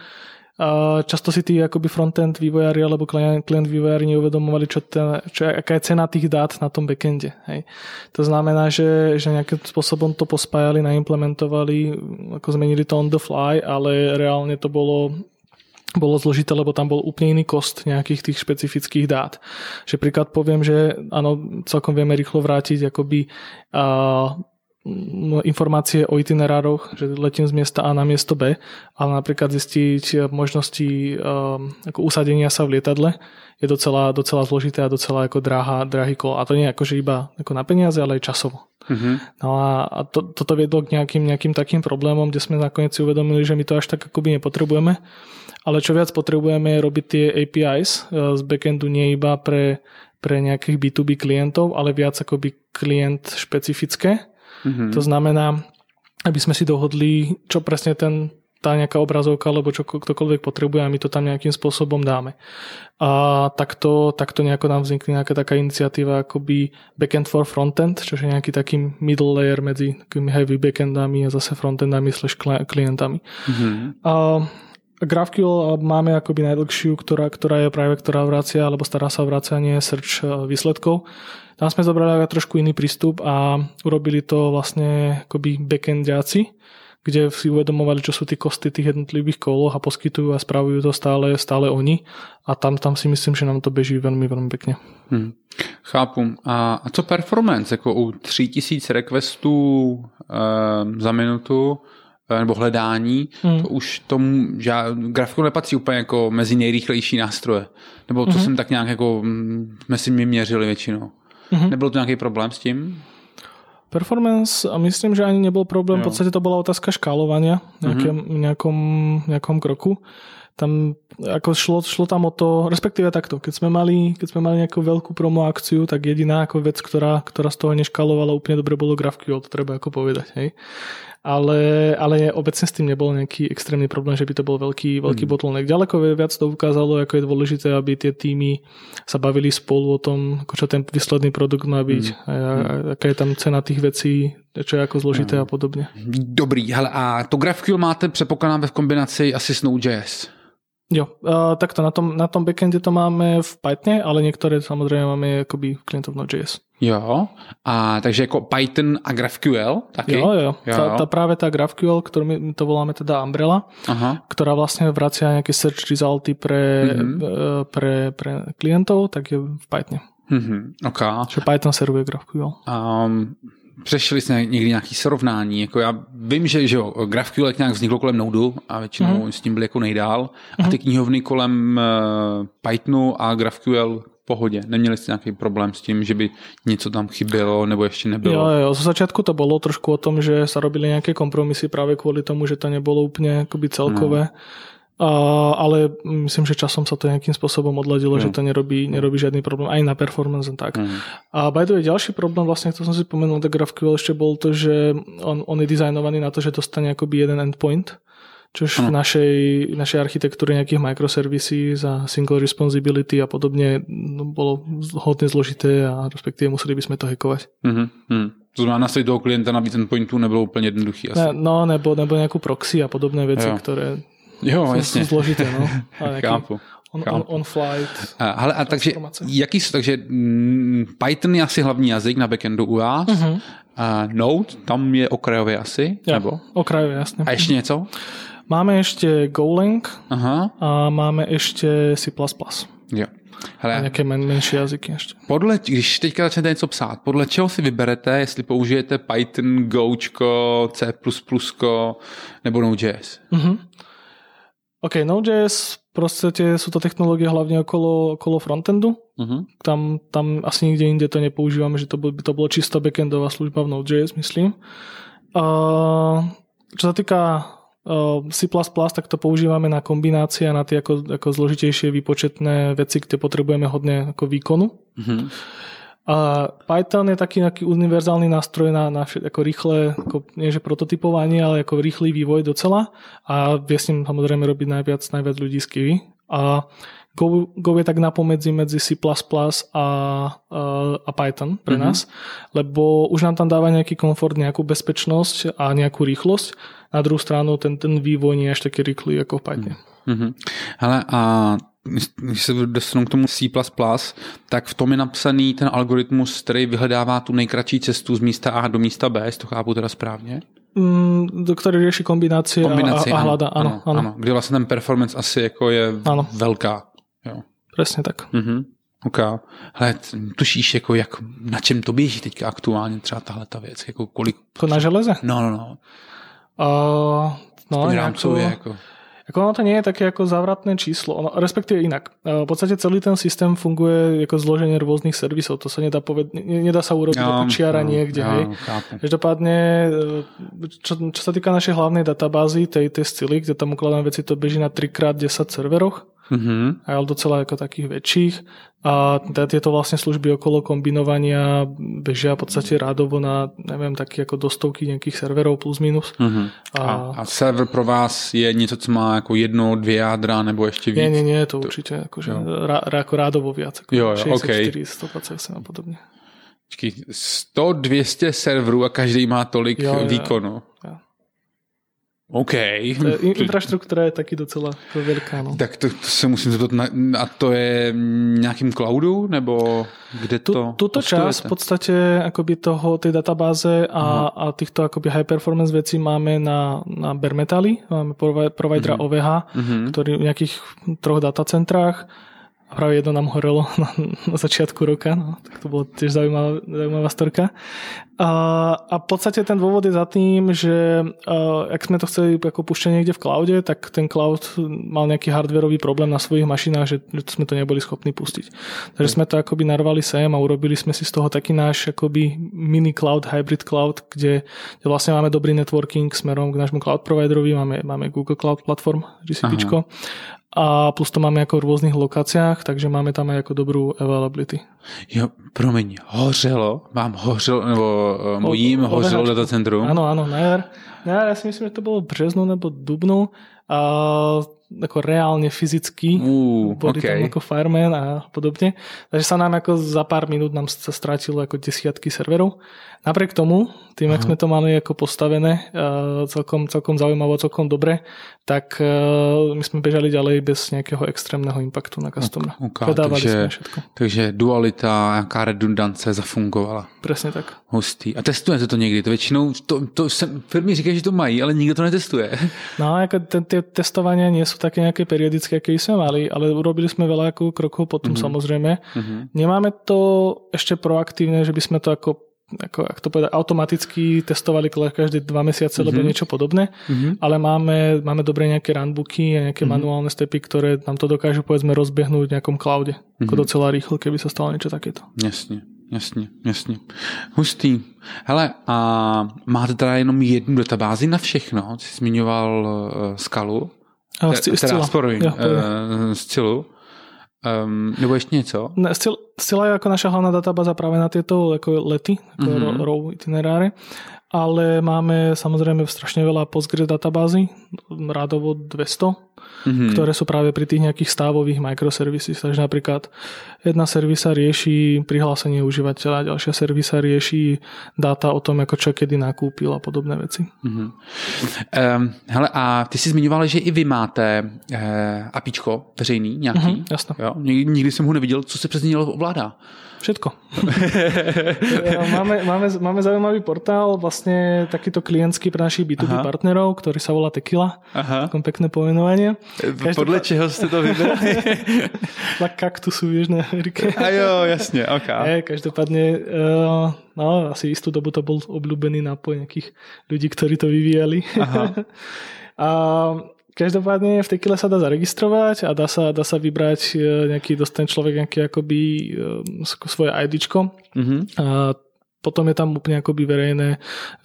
často si tí akoby frontend vývojári alebo klient, klient vývojári neuvedomovali, čo, ten, čo, aká je cena tých dát na tom backende. Hej. To znamená, že, že nejakým spôsobom to pospájali, naimplementovali, ako zmenili to on the fly, ale reálne to bolo bolo zložité, lebo tam bol úplne iný kost nejakých tých špecifických dát. Že príklad poviem, že áno, celkom vieme rýchlo vrátiť akoby uh, informácie o itinerároch, že letím z miesta A na miesto B, ale napríklad zistiť možnosti um, ako usadenia sa v lietadle je docela, docela zložité a docela ako dráha, drahý kol. A to nie je akože iba ako na peniaze, ale aj časovo. Mm-hmm. No a, a to, toto viedlo k nejakým, nejakým takým problémom, kde sme nakoniec si uvedomili, že my to až tak akoby nepotrebujeme. Ale čo viac potrebujeme je robiť tie APIs uh, z backendu nie iba pre, pre nejakých B2B klientov, ale viac akoby klient špecifické Mm-hmm. To znamená, aby sme si dohodli, čo presne ten tá nejaká obrazovka, alebo čo ktokoľvek potrebuje a my to tam nejakým spôsobom dáme. A takto, takto nejako nám vznikne nejaká taká iniciatíva akoby backend for frontend, čo je nejaký taký middle layer medzi takými heavy backendami a zase frontendami slash klientami. Mm-hmm. A GraphQL máme akoby najdlhšiu, ktorá, ktorá je práve, ktorá vracia, alebo stará sa o vracanie search výsledkov. Tam sme zobrali trošku iný prístup a urobili to vlastne akoby backendiaci, kde si uvedomovali, čo sú tie kosty tých jednotlivých kolov a poskytujú a spravujú to stále, stále oni. A tam, tam si myslím, že nám to beží veľmi, veľmi pekne. Hmm. Chápu. A, a co performance? Jako u 3000 requestů e, za minutu eh, nebo hledání, hmm. to už tomu, že grafiku nepatří úplně jako mezi nejrychlejší nástroje. Nebo to hmm. jsem tak nějak jako, mm, jsme si mě měřili většinou. Mm-hmm. Nebyl to nějaký problém s tím? Performance, a myslím, že ani nebol problém, jo. v podstate to bola otázka škálovania nejakém, mm-hmm. nejakom, nejakom kroku. Tam ako šlo, šlo tam o to, respektíve takto, keď sme mali, keď sme mali nejakú veľkú promo akciu, tak jediná ako vec, ktorá, ktorá z toho neškalovala úplne dobre, bolo GraphQL, to treba ako povedať. Hej ale, ale obecne s tým nebol nejaký extrémny problém, že by to bol veľký, veľký mm. bottleneck. Ďaleko viac to ukázalo, ako je dôležité, aby tie týmy sa bavili spolu o tom, ako čo ten výsledný produkt má byť, mm. a, a aká je tam cena tých vecí, čo je ako zložité mm. a podobne. Dobrý, hele, a to GraphQL máte předpokladám v kombinaci asi s Node.js. Jo, uh, takto na tom, na tom backende to máme v Pythone, ale niektoré samozrejme máme akoby klientov Node.js. Jo, a takže jako Python a GraphQL taky? Jo, jo. jo. Tá, tá práve tá GraphQL, ktorú my to voláme teda Umbrella, Aha. ktorá vlastne vracia nejaké search resulty pre, mm-hmm. pre, pre klientov, tak je v Pythone. Mm-hmm. Okay. Čiže Python servuje GraphQL. Um, přešli jsme někdy nějaký srovnání, jako já vím, že, že jo, GraphQL nějak vzniklo kolem Node a většinou mm. s tím byli jako nejdál a ty mhm. knihovny kolem uh, Pythonu a GraphQL pohodě. Neměli jste nějaký problém s tím, že by něco tam chybělo nebo ještě nebylo? Jo, jo, zo začiatku to bolo trošku o tom, že sa robili nejaké kompromisy práve kvôli tomu, že to nebolo úplne akoby celkové. No. A, ale myslím, že časom sa to nejakým spôsobom odladilo, mm. že to nerobí, nerobí žiadny problém aj na performance a tak. Mm. A by the way, ďalší problém, vlastne, to som si spomenul, tak GraphQL ešte bol to, že on, on je dizajnovaný na to, že dostane akoby jeden endpoint, Čož v našej, našej architektúre nejakých microservices a single responsibility a podobne no, bolo hodně zložité a respektíve museli bychom to hackovať. Mm-hmm. To znamená, nastavit toho klienta na víc endpointů nebylo úplně jednoduchý asi. Ne, no, nebo, nebo nějakou proxy a podobné věci, Jo. které Jo, jsou, jasně. jsou zložité. No. *laughs* A nějaký Chápu. on, on, on flight. A, hele, a takže, jaký, jsou- takže mm, Python je asi hlavní jazyk na backendu u vás. Mhm. A Node, tam je okrajově asi, Ja, nebo? okrajové, jasne. A ještě něco? Máme ešte Golang Aha, a máme ešte C++. jo. A Hele, nějaké men, menší jazyky ještě. podle, když teďka začnete něco psát, podle čeho si vyberete, jestli použijete Python, Gočko, C++, nebo Node.js? Mhm. OK, Node.js podstate sú to technológie hlavne okolo, okolo frontendu. Mhm. Tam, tam asi nikde inde to nepoužívame, že to by to bolo čisto backendová služba v Node.js, myslím. A čo sa týka uh, C++, tak to používame na kombinácie a na tie ako, ako zložitejšie výpočetné veci, kde potrebujeme hodne ako výkonu. Mhm. A Python je taký nejaký univerzálny nástroj na, na ako rýchle, ako, nie že prototypovanie, ale ako rýchly vývoj docela a vie s ním samozrejme robiť najviac, najviac ľudí z Kiwi. A Go, Go je tak napomedzi medzi C++ a, a, a Python pre Mhm. nás, lebo už nám tam dáva nejaký komfort, nejakú bezpečnosť a nejakú rýchlosť. Na druhou stranu ten, ten vývoj nie je až taký rýchly ako v Pythone. Mhm. Hele, a když- se dostanu k tomu C++, tak v tom je napsaný ten algoritmus, který vyhledává tu nejkratší cestu z místa A do místa B, jestli to chápu teda správně? Mm, do ktorej rieši kombinácie, Kombinaci, a, a, a hľada. Áno, áno, áno. Kdy vlastně ten performance asi jako je Ano. velká. Jo. presne tak. Mhm. OK. Hele, tušíš, jako jak, na čem to běží teďka aktuálně třeba tahle ta věc, jako kolik... Na železe? No, no, no. Uh, no, rámcově, jako... ako ono to nie je také ako zavratné číslo, ono, respektíve inak. Uh, v podstate celý ten systém funguje ako zloženie rôznych servisov, to sa nedá, poved, ne, nedá sa urobiť Jo, ako čiara jo, niekde. jo, hej. Každopádne, uh, čo, čo sa týka našej hlavnej databázy, tej, tej stily, kde tam ukladáme veci, to beží na 3x10 serveroch, Mhm. ale docela ako takých väčších. A teda tieto vlastne služby okolo kombinovania bežia v podstate rádovo na, neviem, taky ako do stovky nejakých serverov plus minus. Mhm. A, A, a server pro vás je něco, co má jako jedno, dvě jádra nebo ještě víc? nie, nie, nie, to určite akože rá, ako rádovo viac. Ako Jo, jo, 64, 128 a podobne. Počkej, 100, 200 serverů a každý má tolik Jo, jo, jo. výkonu. Jo. OK. To je, in- infraštruktúra je taky docela veľká. No. Tak to, to se musím zeptat, na, a to je v nějakým cloudu, nebo kde Tu, to túto časť v podstate akoby toho, tej databáze a, a týchto akoby high performance vecí máme na, na bare metali, máme provi- providera OVH, Mhm. ktorý v nejakých troch datacentrách a práve jedno nám horelo *laughs* na, na začiatku roka, no, tak to bolo tiež zaujímavá, zaujímavá storka. A, a v podstate ten dôvod je za tým, že uh, ak sme to chceli ako pušťať niekde v cloude, tak ten cloud mal nejaký hardwareový problém na svojich mašinách, že, že sme to neboli schopní pustiť. Takže sme to akoby narvali sem a urobili sme si z toho taký náš akoby mini cloud, hybrid cloud, kde, kde vlastne máme dobrý networking smerom k nášmu cloud providerovi, máme, máme Google Cloud Platform, GCPčko, a plus to máme ako v rôznych lokáciách, takže máme tam aj ako dobrú availability. Jo, promiň, hořelo, vám hořelo, nebo uh, mojím O- hořelo OVHčko. datacentrum. Áno, áno, na jar. Na jar ja si myslím, že to bolo v březnu nebo dubnu. A ako reálne fyzicky Ú, boli OK. tam ako fireman a podobne. Takže sa nám ako za pár minút nám sa strátilo ako desiatky serverov. Napriek tomu, tým, ak sme to mali ako postavené uh, celkom, celkom zaujímavo, celkom dobre, tak uh, my sme bežali ďalej bez nejakého extrémneho impaktu na customera. OK, Predávali takže, sme všetko. takže dualita, nějaká redundance zafungovala. Presne tak. Hustý. A testujete to někdy? To většinou, to, to sem, firmy říkají, že to mají, ale nikdo to netestuje. No ako tie testovania nie sú také nejaké periodické, aké sme mali, ale urobili sme veľa krokov potom mm-hmm. samozrejme. Mhm. Nemáme to ešte proaktívne, že by sme to ako ako, ak to povedať, automaticky testovali každé dva mesiace, mm-hmm. lebo niečo podobné, Mhm. ale máme, máme dobre nejaké runbooky a nejaké mm-hmm. manuálne stepy, ktoré nám to dokážu povedzme rozbehnúť v nejakom cloude. Mm-hmm. Ako docela rýchlo, keby sa stalo niečo takéto. Jasně, jasně, jasně. Hustý. Hele, a máte teda jenom jednu databázi na všechno? Jsi zmiňoval uh, Skalu, teda Cila. sporuj, Jo, poviem. uh, z Cilu. Um, nebo ještě něco? Ne, Scylla je ako naša hlavná databáza práve na tieto ako lety, ako mm-hmm. row itineráre, ale máme samozrejme strašne veľa Postgres databázy, rádovo 200, mm-hmm. ktoré sú práve pri tých nejakých stávových microservices. Takže napríklad jedna servisa rieši prihlásenie užívateľa, ďalšia servisa rieši dáta o tom, ako čo kedy nakúpil a podobné veci. Mm-hmm. Um, hele, a ty si zmiňoval, že i vy máte uh, apičko veřejný nějaký. Mm-hmm, jasno. Jo? Nikdy, jsem ho neviděl, co se přes něj ovládá. Všetko. *laughs* máme, máme, máme zaujímavý portál, vlastne takýto klientský pre našich B2B Aha. partnerov, ktorý sa volá Tequila. Aha. Takom pekné pomenovanie. Každopád... Podľa čeho ste to vybrali? *laughs* Na kaktusu v Južnej Amerike. A jo, jasne, ok. Je, každopádne, uh, no, asi istú dobu to bol obľúbený nápoj nejakých ľudí, ktorí to vyvíjali. Aha. *laughs* A Každopádne v Tequile sa dá zaregistrovať a dá sa, dá sa vybrať e, nejaký, dostane človek nejaký akoby e, svoje IDčko. Mm-hmm. A potom je tam úplne akoby verejné,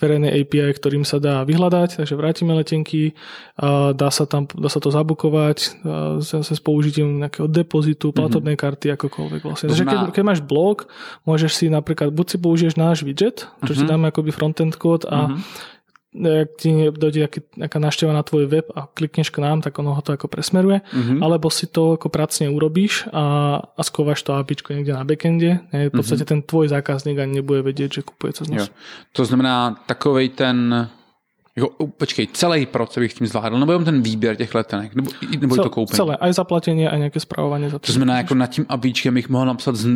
verejné API, ktorým sa dá vyhľadať, takže vrátime letenky, a dá sa tam, dá sa to zabukovať zase s použitím nejakého depozitu, mhm. platobnej karty, akokoľvek vlastne. Takže keď, keď máš blog, môžeš si napríklad, buď si použiješ náš widget, čo mm-hmm. si dáme akoby frontend kód a mm-hmm ak ti dojde nejaká návšteva na tvoj web a klikneš k nám, tak ono ho to ako presmeruje, mm-hmm. alebo si to ako pracne urobíš a, a skováš to APIčko niekde na backende. Ne? V podstate mm-hmm. ten tvoj zákazník ani nebude vedieť, že kupuje cez nás. To znamená takovej ten jako, počkej, celý proces bych tím zvládl, nebo jenom ten výběr těch letenek, nebo, nebo Cel, to koupení? Celé, aj zaplatenie, aj nějaké zpravování. Za to, znamená, jako nad tím APIčkem bych mohl napsat z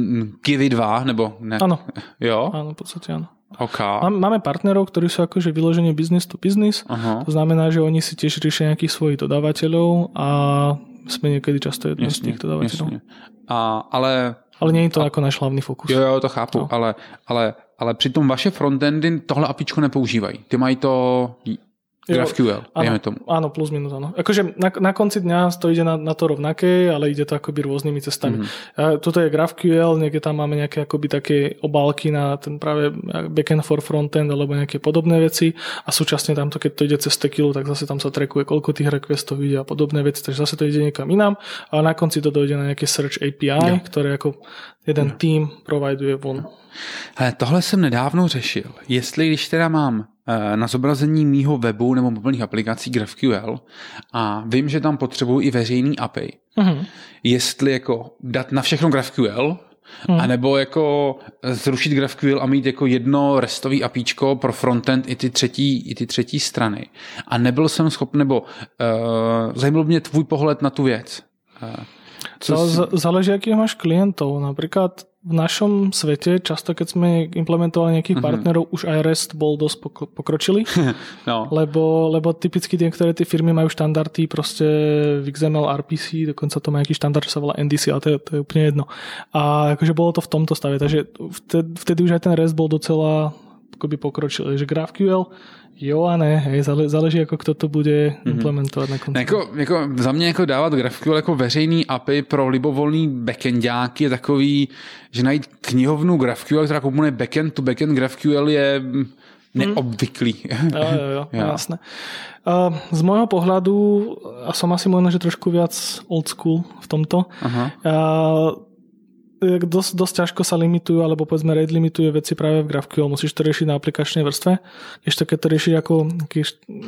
Kivy 2, nebo ne? Ano. Jo? Ano, v podstatě ano. Okay. Máme partnerov, ktorí sú akože vyložení business to business. Aha. To znamená, že oni si tiež riešia nejakých svojich dodávateľov a sme niekedy často jedným z tých dodávateľov. Jasne. A, ale ale nie je to a, jako náš hlavní fokus. Jo, jo, to chápu, no. ale, ale, ale přitom vaše frontendy tohle apičko nepoužívají. Ty mají to GraphQL, áno, tomu. Áno, plus minus, áno. Akože na, na konci dňa to ide na, na to rovnaké, ale ide to akoby rôznymi cestami. Mm-hmm. A toto je GraphQL, niekde tam máme nejaké akoby také obálky na ten práve backend for frontend alebo nejaké podobné veci a súčasne tamto, keď to ide cez tekilu, tak zase tam sa trekuje, koľko tých requestov ide a podobné veci, takže zase to ide niekam inám, ale na konci to dojde na nejaké search API, no. ktoré ako jeden no. tým providuje von. Hele, tohle jsem nedávno řešil. Jestli když teda mám na zobrazení mýho webu nebo mobilních aplikací GraphQL a vím, že tam potřebuji i veřejný API. Mm-hmm. Jestli jako dát na všechno GraphQL, Hmm. A nebo jako zrušit GraphQL a mít jako jedno restový apíčko pro frontend i ty třetí, i ty třetí strany. A nebyl jsem schopný, nebo uh, zajímal mě tvůj pohled na tu věc. Uh, co z, záleží, jakých máš klientov. Napríklad v našom svete, často keď sme implementovali nejakých mm-hmm. partnerov, už aj REST bol dosť pokročilý, *laughs* no. lebo, lebo typicky niektoré tie firmy majú štandardy proste v XML, RPC, dokonca to má nejaký štandard, čo sa volá NDC, ale to je, to je úplne jedno. A akože bolo to v tomto stave, takže vtedy, vtedy už aj ten REST bol docela akoby pokročilý. Takže GraphQL Jo a ne, hej, záleží, jako kdo to bude mhm. implementovat mm-hmm. na konci. Jako, jako za mě jako dávat GraphQL jako veřejný API pro libovolný backendáky je takový, že najít knihovnu GraphQL, která kombinuje backend to backend GraphQL je neobvyklý. Mm. Jo, jo, jo, *laughs* jo. jasné. Z môjho pohľadu, a som asi možno, že trošku viac old school v tomto, Aha dosť, dosť ťažko sa limitujú, alebo povedzme rate limituje veci práve v GraphQL. Musíš to riešiť na aplikačnej vrstve. Ešte keď to riešiš ako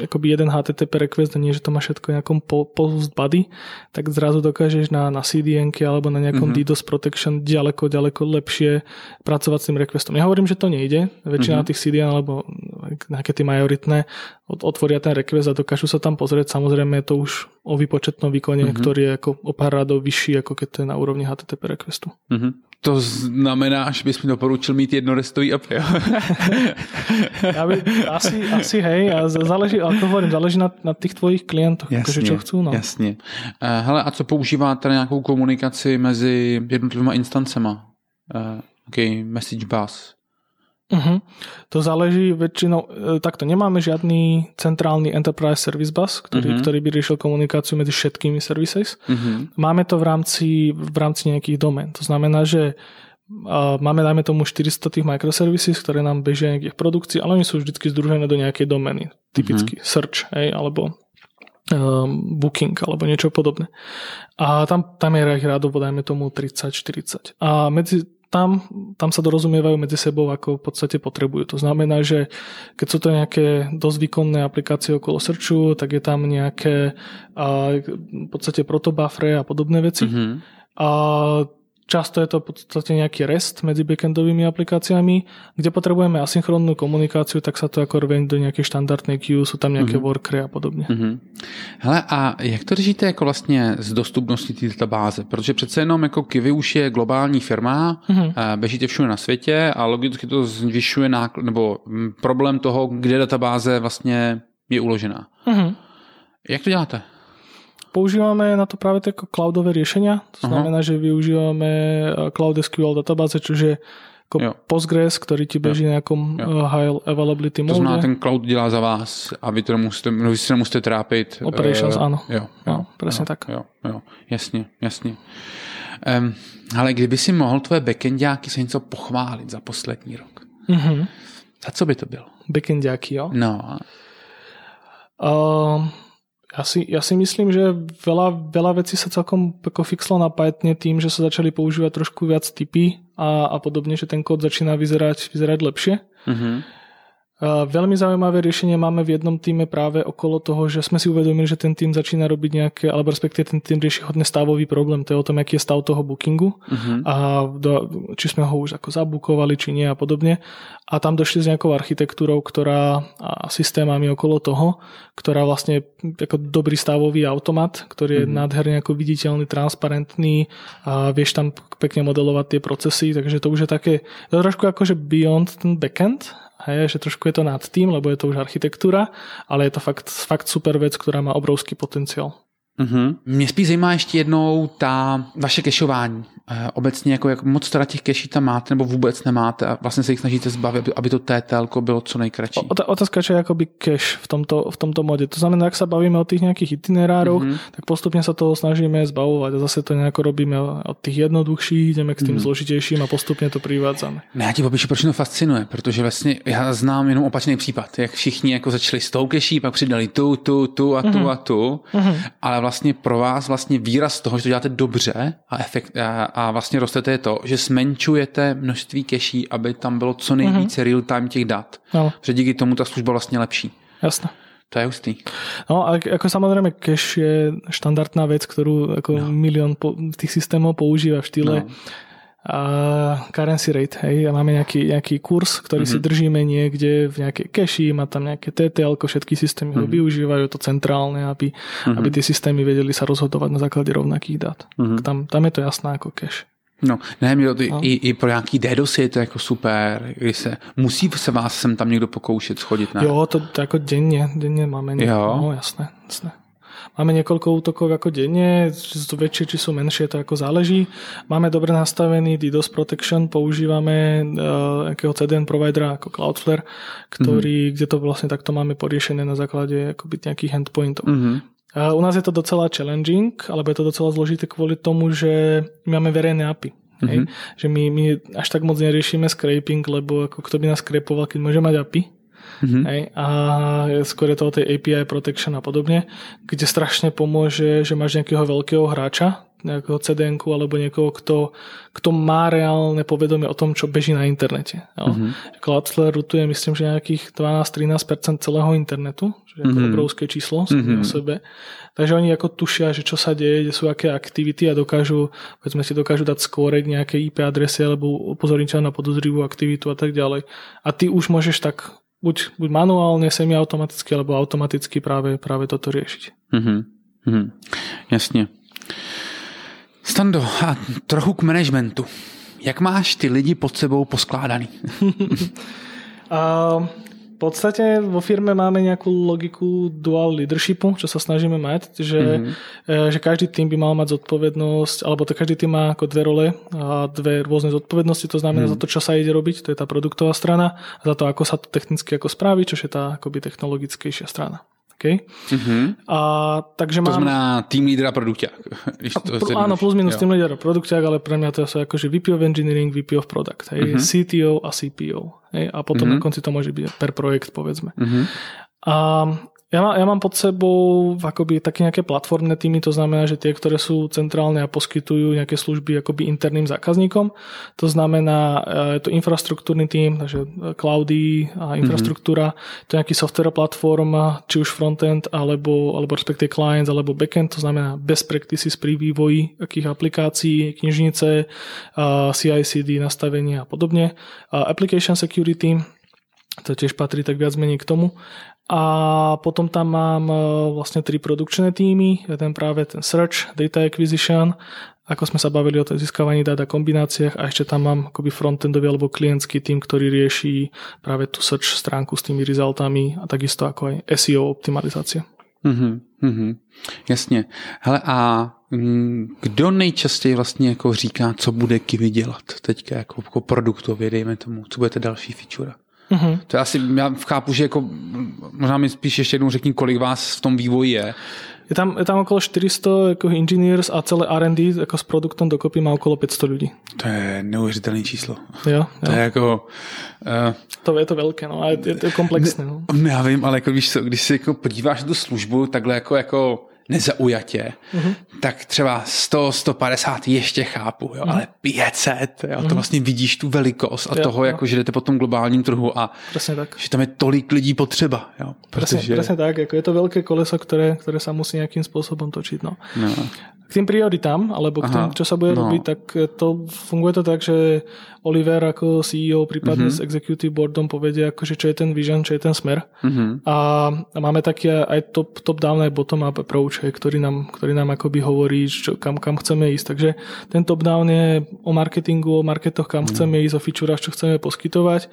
akoby jeden HTTP request nie, že to má všetko nejakom post body, tak zrazu dokážeš na, na CDN alebo na nejakom mm-hmm. DDoS protection ďaleko, ďaleko lepšie pracovať s tým requestom. Ja hovorím, že to nejde. Väčšina mm-hmm. tých CDN alebo nejaké tie majoritné otvoria ten request a dokážu sa tam pozrieť. Samozrejme je to už o výpočetnom výkone, mm-hmm. ktorý je ako o pár radov vyšší, ako keď to je na úrovni HTTP requestu. Mm-hmm. To znamená, že bys mi doporučil mít jednorestový API. *laughs* ja by, asi, asi hej, a záleží, ale to hovorím, záleží na, na tých tvojich klientoch, jasně, akože čo chcú. No. Jasně. Uh, hele, a co používáte na nějakou komunikaci mezi jednotlivými instancema? Uh, OK, message bus, Uh-huh. To záleží väčšinou, e, takto nemáme žiadny centrálny enterprise service bus, ktorý, uh-huh. ktorý by riešil komunikáciu medzi všetkými services. Uh-huh. Máme to v rámci, v rámci nejakých domén. To znamená, že máme dajme tomu 400 tých microservices, ktoré nám bežia nejakých produkcií, ale oni sú vždy združené do nejakej domény. Typicky uh-huh. search, hej, alebo um, booking alebo niečo podobné. A tam, tam je ich rádovo, dajme tomu 30-40. A medzi tam, tam sa dorozumievajú medzi sebou, ako v podstate potrebujú. To znamená, že keď sú to nejaké dosť výkonné aplikácie okolo Searchu, tak je tam nejaké a, v podstate protobuffery a podobné veci. Mm-hmm. A Často je to v podstate nejaký REST medzi backendovými aplikáciami, kde potrebujeme asynchrónnu komunikáciu, tak sa to ako rveň do nejakej štandardnej queue, sú tam nejaké mm-hmm. workery a podobně. Mm-hmm. Hele, a jak to řešíte jako vlastně z dostupnosti té databáze? Protože přece jenom jako Kiwi už je globální firma, mm-hmm. běžíte všude na světě a logicky to zvyšuje náklad, nebo mm, problém toho, kde databáze vlastně je uložená. Mm-hmm. Jak to děláte? Používame na to práve také cloudové riešenia. To znamená, uh-huh. že využívame eh, Cloud SQL databáze, čiže ako jo. Postgres, ktorý ti beží jo. na nejakom jo. Eh, high availability mode. To znamená, ten cloud dělá za vás a vy, to musíte, vy si nemusíte trápit. Operations, uh, áno. Jo, jo, no, presne jo, tak. Jo, jo, jasně, jasně. Um, ale kdyby si mohl tvoje backendiáky se něco pochválit za poslední rok, mm-hmm. a co by to bylo? Backendiáky, jo? No. Uh, ja si, ja si myslím, že veľa, veľa vecí sa celkom ako fixlo na Pythone tým, že sa začali používať trošku viac typy a, a podobne, že ten kód začína vyzerať, vyzerať lepšie. Mm-hmm. Veľmi zaujímavé riešenie máme v jednom týme práve okolo toho, že sme si uvedomili, že ten tým začína robiť nejaké, alebo respektíve ten tým rieši hodne stavový problém, to je o tom, aký je stav toho bookingu uh-huh. a do, či sme ho už ako zabukovali, či nie a podobne. A tam došli s nejakou architektúrou, ktorá a systémami okolo toho, ktorá vlastne ako dobrý stavový automat, ktorý je uh-huh. nádherne ako viditeľný, transparentný a vieš tam pekne modelovať tie procesy, takže to už je také to je trošku akože beyond ten backend, hej, že trošku je to nad tým, lebo je to už architektúra, ale je to fakt, fakt super vec, ktorá má obrovský potenciál. Mm-hmm. Mě spíš zajímá ještě jednou ta vaše kešování. Eh, obecně, jako jak moc teda těch keší tam máte, nebo vůbec nemáte a vlastně se jich snažíte zbavit, aby to TTL bylo co nejkratší. Otázka, čo je akoby cache v tomto, v tomto mode. To znamená, ak sa bavíme o tých nejakých itinerároch, mm-hmm. tak postupne sa toho snažíme zbavovať a zase to nejako robíme od tých jednoduchších, ideme k tým mm-hmm. zložitejším a postupně to privádzame. Ne, já ti popíšu, proč to fascinuje, protože vlastně já znám jenom opačný případ, jak všichni jako začali s tou keší, pak přidali tu, tu, tu a tu mm-hmm. a tu, mm-hmm. ale vlastně pro vás vlastně výraz toho, že to děláte dobře a, efekt, a, a vlastně rostete je to, že zmenšujete množství keší, aby tam bylo co nejvíce mm-hmm. real-time těch dat. No. Že díky tomu ta služba vlastně lepší. Jasné. To je hustý. No a ako samozrejme cache je štandardná vec, ktorú ako no. milión po, tých systémov používa v štýle no a currency rate, hej, a máme nejaký, nejaký kurz, ktorý mm-hmm. si mhm. držíme niekde v nejakej cache, má tam nejaké TTL, všetky systémy mm-hmm. ho mhm. využívajú, to centrálne, aby, mm-hmm. aby tie systémy vedeli sa rozhodovať na základe rovnakých dát. Mm-hmm. Tam, tam je to jasná ako cache. No, ne, mě to, no. i, i pro nějaký DDoS je to jako super, když se, musí se vás sem tam někdo pokoušet schodit, ne? Jo, to, to jako denně, denně máme. Jo. No, jasné, jasné. Máme niekoľko útokov ako denne, či sú väčšie, či sú menšie, to ako záleží. Máme dobre nastavený DDoS protection, používame uh, akého CDN providera ako Cloudflare, ktorý, mm-hmm. kde to vlastne takto máme poriešené na základe akoby nejakých endpointov. Mm-hmm. A u nás je to docela challenging, alebo je to docela zložité kvôli tomu, že my máme verejné API. Mm-hmm. Že my, my až tak moc neriešime scraping, lebo ako kto by nás scrapoval, keď môže mať API. Mm-hmm. Hej, a skôr je to o tej API protection a podobne, kde strašne pomôže, že máš nejakého veľkého hráča, nejakého cdn alebo niekoho, kto, kto má reálne povedomie o tom, čo beží na internete. Mm-hmm. Cloudflare rutuje, myslím, že nejakých 12-13% celého internetu, čo je mm-hmm. obrovské číslo mm-hmm. o sebe. Takže oni ako tušia, že čo sa deje, kde sú aké aktivity a dokážu, povedzme si, dokážu dať skórek nejaké IP adresy alebo upozorniť na podozrivú aktivitu a tak ďalej. A ty už môžeš tak buď, buď manuálne, semiautomaticky, alebo automaticky práve, práve toto riešiť. Mm-hmm. Mm-hmm. Jasne. Stando, a trochu k managementu. Jak máš ty lidi pod sebou poskládaný? *laughs* uh, podstate vo firme máme nejakú logiku dual leadershipu, čo sa snažíme mať, že, mm-hmm. že každý tým by mal mať zodpovednosť, alebo to každý tým má ako dve role a dve rôzne zodpovednosti, to znamená mm-hmm. za to, čo sa ide robiť, to je tá produktová strana, a za to, ako sa to technicky ako spraví, čo je tá akoby technologickejšia strana. Okay? Mm-hmm. A, takže to mám... znamená tým lídra produkťák. *laughs* Pr- áno, plus minus tým lídra produkťák, ale pre mňa to je akože VP of Engineering, VP of Product, hej, mm-hmm. CTO a CPO. Hej, a potom mm-hmm. na konci to môže byť per projekt, povedzme. Mm-hmm. A Ja, má, ja mám pod sebou akoby také nejaké platformné týmy, to znamená, že tie, ktoré sú centrálne a poskytujú nejaké služby akoby interným zákazníkom. To znamená, e, je to infraštruktúrny tým, takže e, cloudy a infraštruktúra, mm-hmm. to je nejaký software platform, či už frontend, alebo, alebo respektive clients, alebo backend, to znamená best practices pri vývoji akých aplikácií, knižnice, CI/CD, nastavenia a podobne. Application security, to tiež patrí tak viac menej k tomu. A potom tam mám e, vlastne tri produkčné týmy, jeden práve ten search, data acquisition, ako sme sa bavili o získavaní dát a kombináciách a ešte tam mám akoby frontendový alebo klientský tým, ktorý rieši práve tú search stránku s tými resultami a takisto ako aj SEO optimalizácia. Mm-hmm, mm-hmm, jasně. Hele a mm, kdo nejčastěji vlastně jako říká, co bude Kiwi dělat teďka jako, jako produktově, dejme tomu, co bude další feature? Mm-hmm. To asi, já chápu, že jako, možná mi spíš ještě jednou řekni, kolik vás v tom vývoji je. Je tam, je tam okolo 400 jako engineers a celé R&D jako s produktem dokopy má okolo 500 lidí. To je neuvěřitelné číslo. Jo, jo. To je jako... Uh, to je to velké, no, a je, je to komplexné. No. Ne, já vím, ale jako víš co, když si jako podíváš na tu službu takhle jako, jako nezaujatě, mm-hmm. tak třeba 100, 150 ještě chápu, jo, mm-hmm. ale 500, jo, mm-hmm. to vlastně vidíš tu velikost a jo, toho, jo. jako, že jdete po tom globálním trhu a Presne tak. že tam je tolik lidí potřeba. Jo, protože... presne, presne tak, jako je to veľké koleso, ktoré, ktoré sa musí nejakým spôsobom točiť. No. No k tým prioritám, alebo k tým, čo sa bude no. robiť, tak to funguje to tak, že Oliver ako CEO, prípadne mm-hmm. s executive boardom povedia, akože čo je ten vision, čo je ten smer. Mm-hmm. A, a máme taký aj top, top down aj bottom up approach, ktorý nám, ktorý nám akoby hovorí, čo, kam, kam chceme ísť. Takže ten top down je o marketingu, o marketoch, kam mm-hmm. chceme ísť, o featurách, čo chceme poskytovať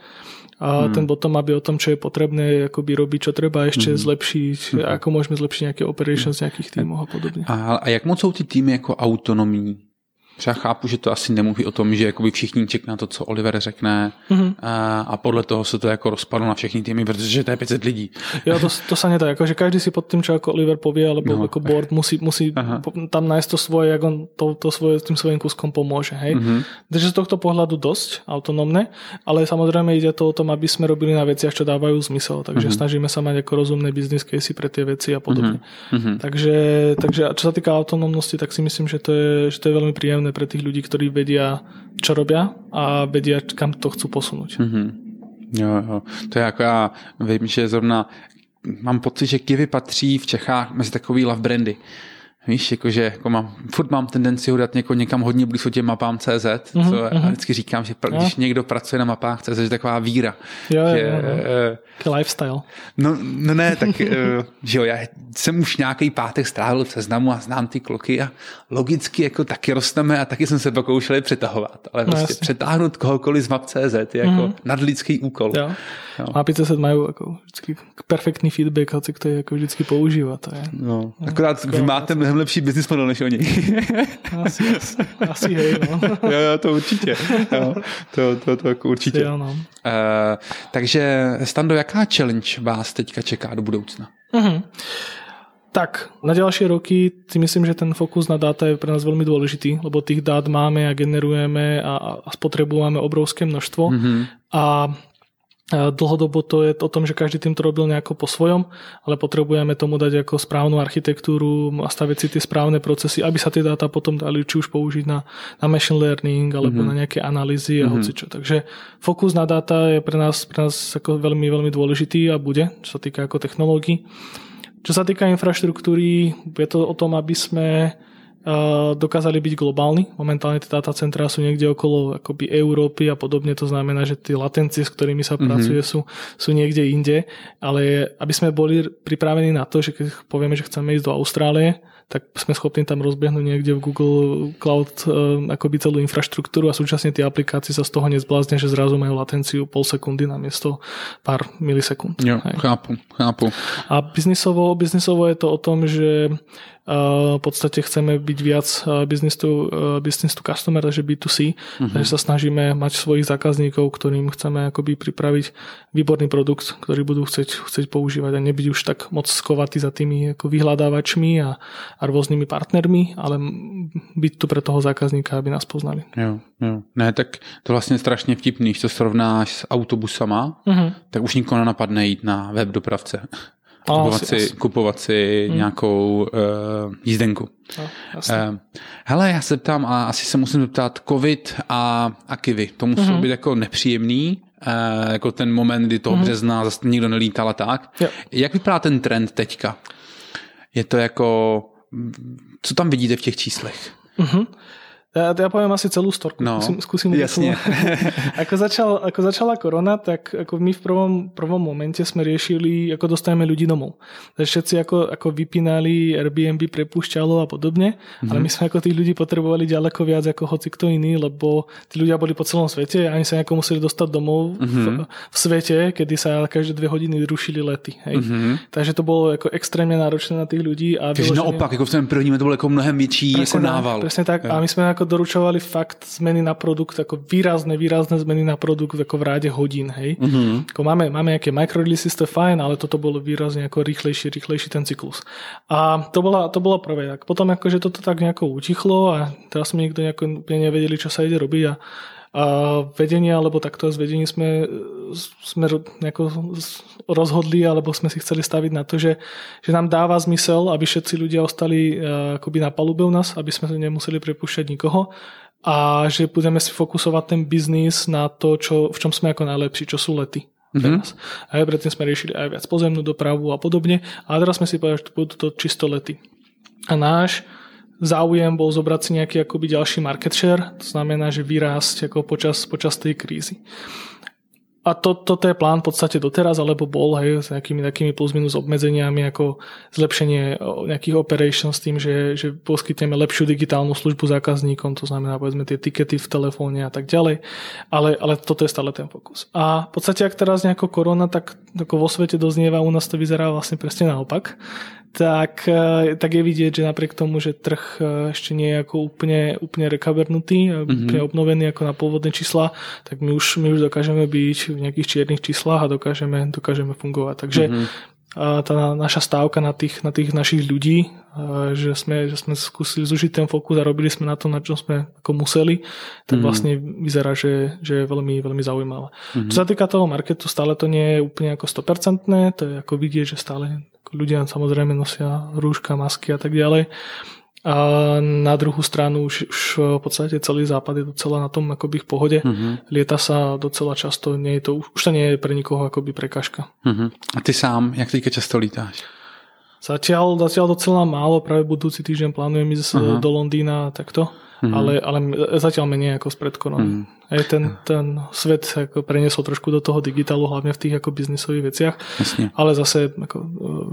a hmm. ten potom, aby o tom, čo je potrebné akoby robiť, čo treba ešte hmm. zlepšiť, hmm. ako môžeme zlepšiť nejaké operations nejakých týmov a podobne. A, a jak moc jsou ty týmy jako autonomní? Třeba chápu, že to asi nemluví o tom, že jakoby všichni čekají na to, co Oliver řekne mm-hmm. a, a podle toho se to jako rozpadlo na všechny týmy, protože to je 500 lidí. Jo, to, to sa nedá, že každý si pod tým, čo ako Oliver povie, alebo no. ako board musí, musí tam nájsť to svoje, jak on to, to svoje, tým svojím kuskom pomôže. Hej? Mm-hmm. Takže z tohto pohľadu dosť autonómne, ale samozrejme ide to o tom, aby sme robili na veciach, čo dávajú zmysel. Takže mm-hmm. snažíme sa mať ako rozumné business case pre tie veci a podobne. Mm-hmm. Takže, takže čo sa týka autonómnosti, tak si myslím, že to je, že to je veľmi príjemné príjemné pre tých ľudí, ktorí vedia, čo robia a vedia, kam to chcú posunúť. Mm-hmm. Jo, jo. To je jako já vím, že zrovna mám pocit, že Kivy patří v Čechách mezi takový love brandy. Víš, jakože jako mám, furt mám tendenci ho dát něko, někam hodně blízko těm mapám CZ, mm-hmm, co mm-hmm. vždycky říkám, že pr- když někdo pracuje na mapách CZ, je taková víra. Jo, že, jo, jo. Uh, lifestyle. No, no ne, tak uh, že jo, já jsem už nějaký pátek strávil v seznamu a znám ty kloky a logicky jako taky rosteme a taky jsem se pokoušeli přetahovat, ale no, prostě jasně. přetáhnout kohokoliv z map CZ je jako mm-hmm. nadlidský úkol. Jo. Jo. Mapy CZ majú ako vždycky perfektný feedback, hoci kto je ako vždycky používa. To je, no, akorát vy máte mnohem lepší business model než oni. asi, *laughs* asi, asi hej, no. *laughs* jo, jo, to určitě. Jo, to, to, to jako určitě. Jo, no. uh, takže Stando, jaká challenge vás teďka čeká do budoucna? Uh-huh. Tak, na ďalšie roky si myslím, že ten fokus na dáta je pre nás veľmi dôležitý, lebo tých dát máme a generujeme a, a spotrebujeme obrovské množstvo. Mm-hmm. A Dlhodobo to je o tom, že každý tým to robil nejako po svojom, ale potrebujeme tomu dať ako správnu architektúru a staviť si tie správne procesy, aby sa tie dáta potom dali či už použiť na, na machine learning alebo mm-hmm. na nejaké analýzy a mm-hmm. hocičo. Takže fokus na dáta je pre nás, pre nás ako veľmi, veľmi dôležitý a bude, čo sa týka ako technológií. Čo sa týka infraštruktúry, je to o tom, aby sme dokázali byť globálni. Momentálne tie datacentrá sú niekde okolo akoby Európy a podobne, to znamená, že tie latencie, s ktorými sa mm-hmm. pracuje, sú, sú niekde inde, ale aby sme boli pripravení na to, že keď povieme, že chceme ísť do Austrálie, tak sme schopní tam rozbehnúť niekde v Google Cloud uh, akoby celú infraštruktúru a súčasne tie aplikácie sa z toho nezbláznia, že zrazu majú latenciu pol sekundy na miesto pár milisekúnd. Jo, chápu, chápu. A biznisovo, biznisovo je to o tom, že v podstate chceme byť viac business to, business to customer, takže B2C, uh-huh. takže sa snažíme mať svojich zákazníkov, ktorým chceme akoby pripraviť výborný produkt, ktorý budú chcieť, chcieť používať a nebyť už tak moc skovatý za tými ako vyhľadávačmi a, a rôznymi partnermi, ale byť tu pre toho zákazníka, aby nás poznali. Jo, jo. Ne, tak to vlastně strašně vtipný, když to srovnáš s autobusama, uh-huh. tak už nikoho nenapadne jít na web dopravce kupovat asi- si, asi. kupovat si Hmm. nějakou uh, jízdenku. No. Uh, hele, já se ptám, a asi se musím zeptat, covid a, a kivy, to musí Mhm. být jako nepříjemný, uh, jako ten moment, kdy toho března zase nikdo nelítal a tak. Jo. Jak vypadá ten trend teďka? Je to jako, co tam vidíte v těch číslech? Uh-huh. Ja, ja poviem asi celú storku. No, skúsim, skúsim jasne. *laughs* ako, začal, ako začala korona, tak ako my v prvom, prvom momente sme riešili, ako dostaneme ľudí domov. Takže všetci ako, ako vypínali, Airbnb prepúšťalo a podobne, mm-hmm. ale my sme ako tých ľudí potrebovali ďaleko viac ako hoci kto iný, lebo tí ľudia boli po celom svete a ani sa nejako museli dostať domov mm-hmm. v, v svete, kedy sa každé dve hodiny rušili lety. Hej. Mm-hmm. Takže to bolo ako extrémne náročné na tých ľudí. A Takže naopak, jako v tom prvním to bylo jako mnohem větší jako Presne tak, nával. Presne tak. A my sme ako doručovali fakt zmeny na produkt, ako výrazné, výrazné zmeny na produkt ako v ráde hodín, hej. Mhm. Mm-hmm. Ako máme, máme nejaké microreleases, to je fajn, ale toto bolo výrazne ako rýchlejší, rýchlejší ten cyklus. A to bola, to bolo prvé. Tak potom akože toto tak nejako utichlo a teraz sme nikto nejako nevedeli, čo sa ide robiť a a vedenie, alebo takto z vedení sme, sme nejako rozhodli, alebo sme si chceli staviť na to, že, že nám dáva zmysel, aby všetci ľudia ostali eh, akoby na palube u nás, aby sme nemuseli prepúšťať nikoho a že budeme si fokusovať ten biznis na to, čo, v čom sme ako najlepší, čo sú lety. Teraz. A aj predtým sme riešili aj viac pozemnú dopravu a podobne. A teraz sme si povedali, že budú to čisto lety. A náš záujem bol zobrať si nejaký akoby ďalší market share, to znamená, že vyrásť ako počas, počas tej krízy. A to, toto je plán v podstate doteraz, alebo bol hej, s nejakými takými plus minus obmedzeniami ako zlepšenie nejakých operations s tým, že, že poskytneme lepšiu digitálnu službu zákazníkom, to znamená povedzme tie tikety v telefóne a tak ďalej, ale, ale toto je stále ten fokus. A v podstate ak teraz nejako korona, tak ako vo svete doznieva, u nás to vyzerá vlastne presne naopak tak, eh, tak je vidieť, že napriek tomu, že trh eh, ešte nie je ako úplne, úplne rekabernutý, mm-hmm. úplne obnovený ako na pôvodné čísla, tak my už, my už dokážeme byť v nejakých čiernych číslach a dokážeme, dokážeme fungovať. Takže mm-hmm. tá naša stávka na tých, na tých našich ľudí, že sme, že sme skúsili zužiť ten fokus a robili sme na to, na čo sme ako museli, tak vlastne vyzerá, že, že je veľmi, veľmi zaujímavá. Čo sa týka toho marketu, stále to nie je úplne ako 100%, to je ako vidieť, že stále ľudia samozrejme nosia rúška, masky a tak ďalej. A na druhú stranu už, už v podstate celý západ je docela na tom akoby v pohode. Mm-hmm. Lieta sa docela často, nie je to, už to nie je pre nikoho akoby prekažka. Mhm. A ty sám, jak teďka často lítáš? Zatiaľ, zatiaľ docela málo, práve budúci týždeň plánujem ísť uh-huh. do Londýna takto, uh-huh. ale, ale zatiaľ menej ako spred korony. Uh-huh. Aj ten, ten svet ako preniesol trošku do toho digitálu, hlavne v tých ako biznisových veciach, Jasne. ale zase ako,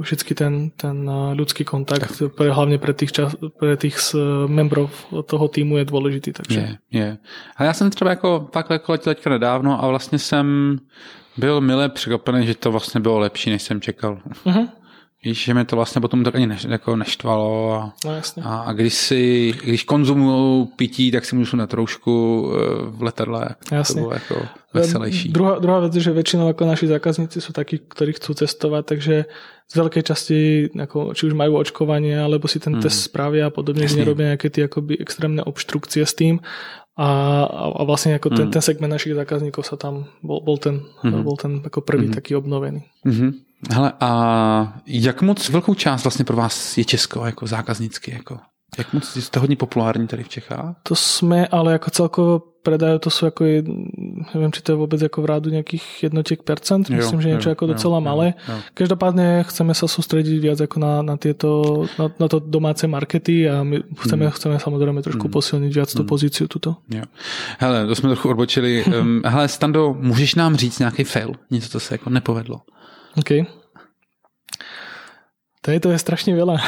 vždycky ten, ten uh, ľudský kontakt, pre, hlavne pre tých, čas, pre tých s- membrov toho týmu je dôležitý. Takže. Je, je. Ale já jsem třeba jako jako letěl teďka nedávno a vlastně jsem byl milé překvapený, že to vlastně bylo lepší, než jsem čekal. Uh-huh. Víš, že mě to vlastně potom tak ani neš, jako neštvalo a, No jasne. a, a když, si, když konzumuju pití, tak si můžu na troušku eh, v letadle. To Jasne. bylo jako veselejší. Druhá, druhá vec je, že väčšinou ako naši zákazníci sú takí, ktorí chcú cestovať, takže z veľkej časti ako, či už majú očkovanie, alebo si ten mm. test spravia a podobne, že nerobia nejaké tie akoby extrémne obštrukcie s tým a, a, vlastne ako ten, Mm. ten segment našich zákazníkov sa tam bol, bol ten, mm. bol ten ako prvý mm. taký obnovený. Mhm. Hele, a jak moc velkou část vlastně pro vás je Česko jako zákaznicky? Jako? Jak moc jste hodně populární tady v Čechách? To sme, ale ako celkovo predajú, to sú ako, jed, neviem, či to je vôbec ako v rádu nejakých jednotiek percent, Jo, myslím, že niečo jo, ako jo, docela jo, malé. jo. Každopádne chceme sa sústrediť viac ako na, na tieto, na, na to domáce markety a my chceme, Hmm. chceme samozrejme trošku posilniť viac tú pozíciu tuto. Jo. Hele, to jsme trochu odbočili. Um, *laughs* hele, Stando, můžeš nám říct nějaký fail? Něco, co se jako nepovedlo. OK. To je, to je strašne veľa.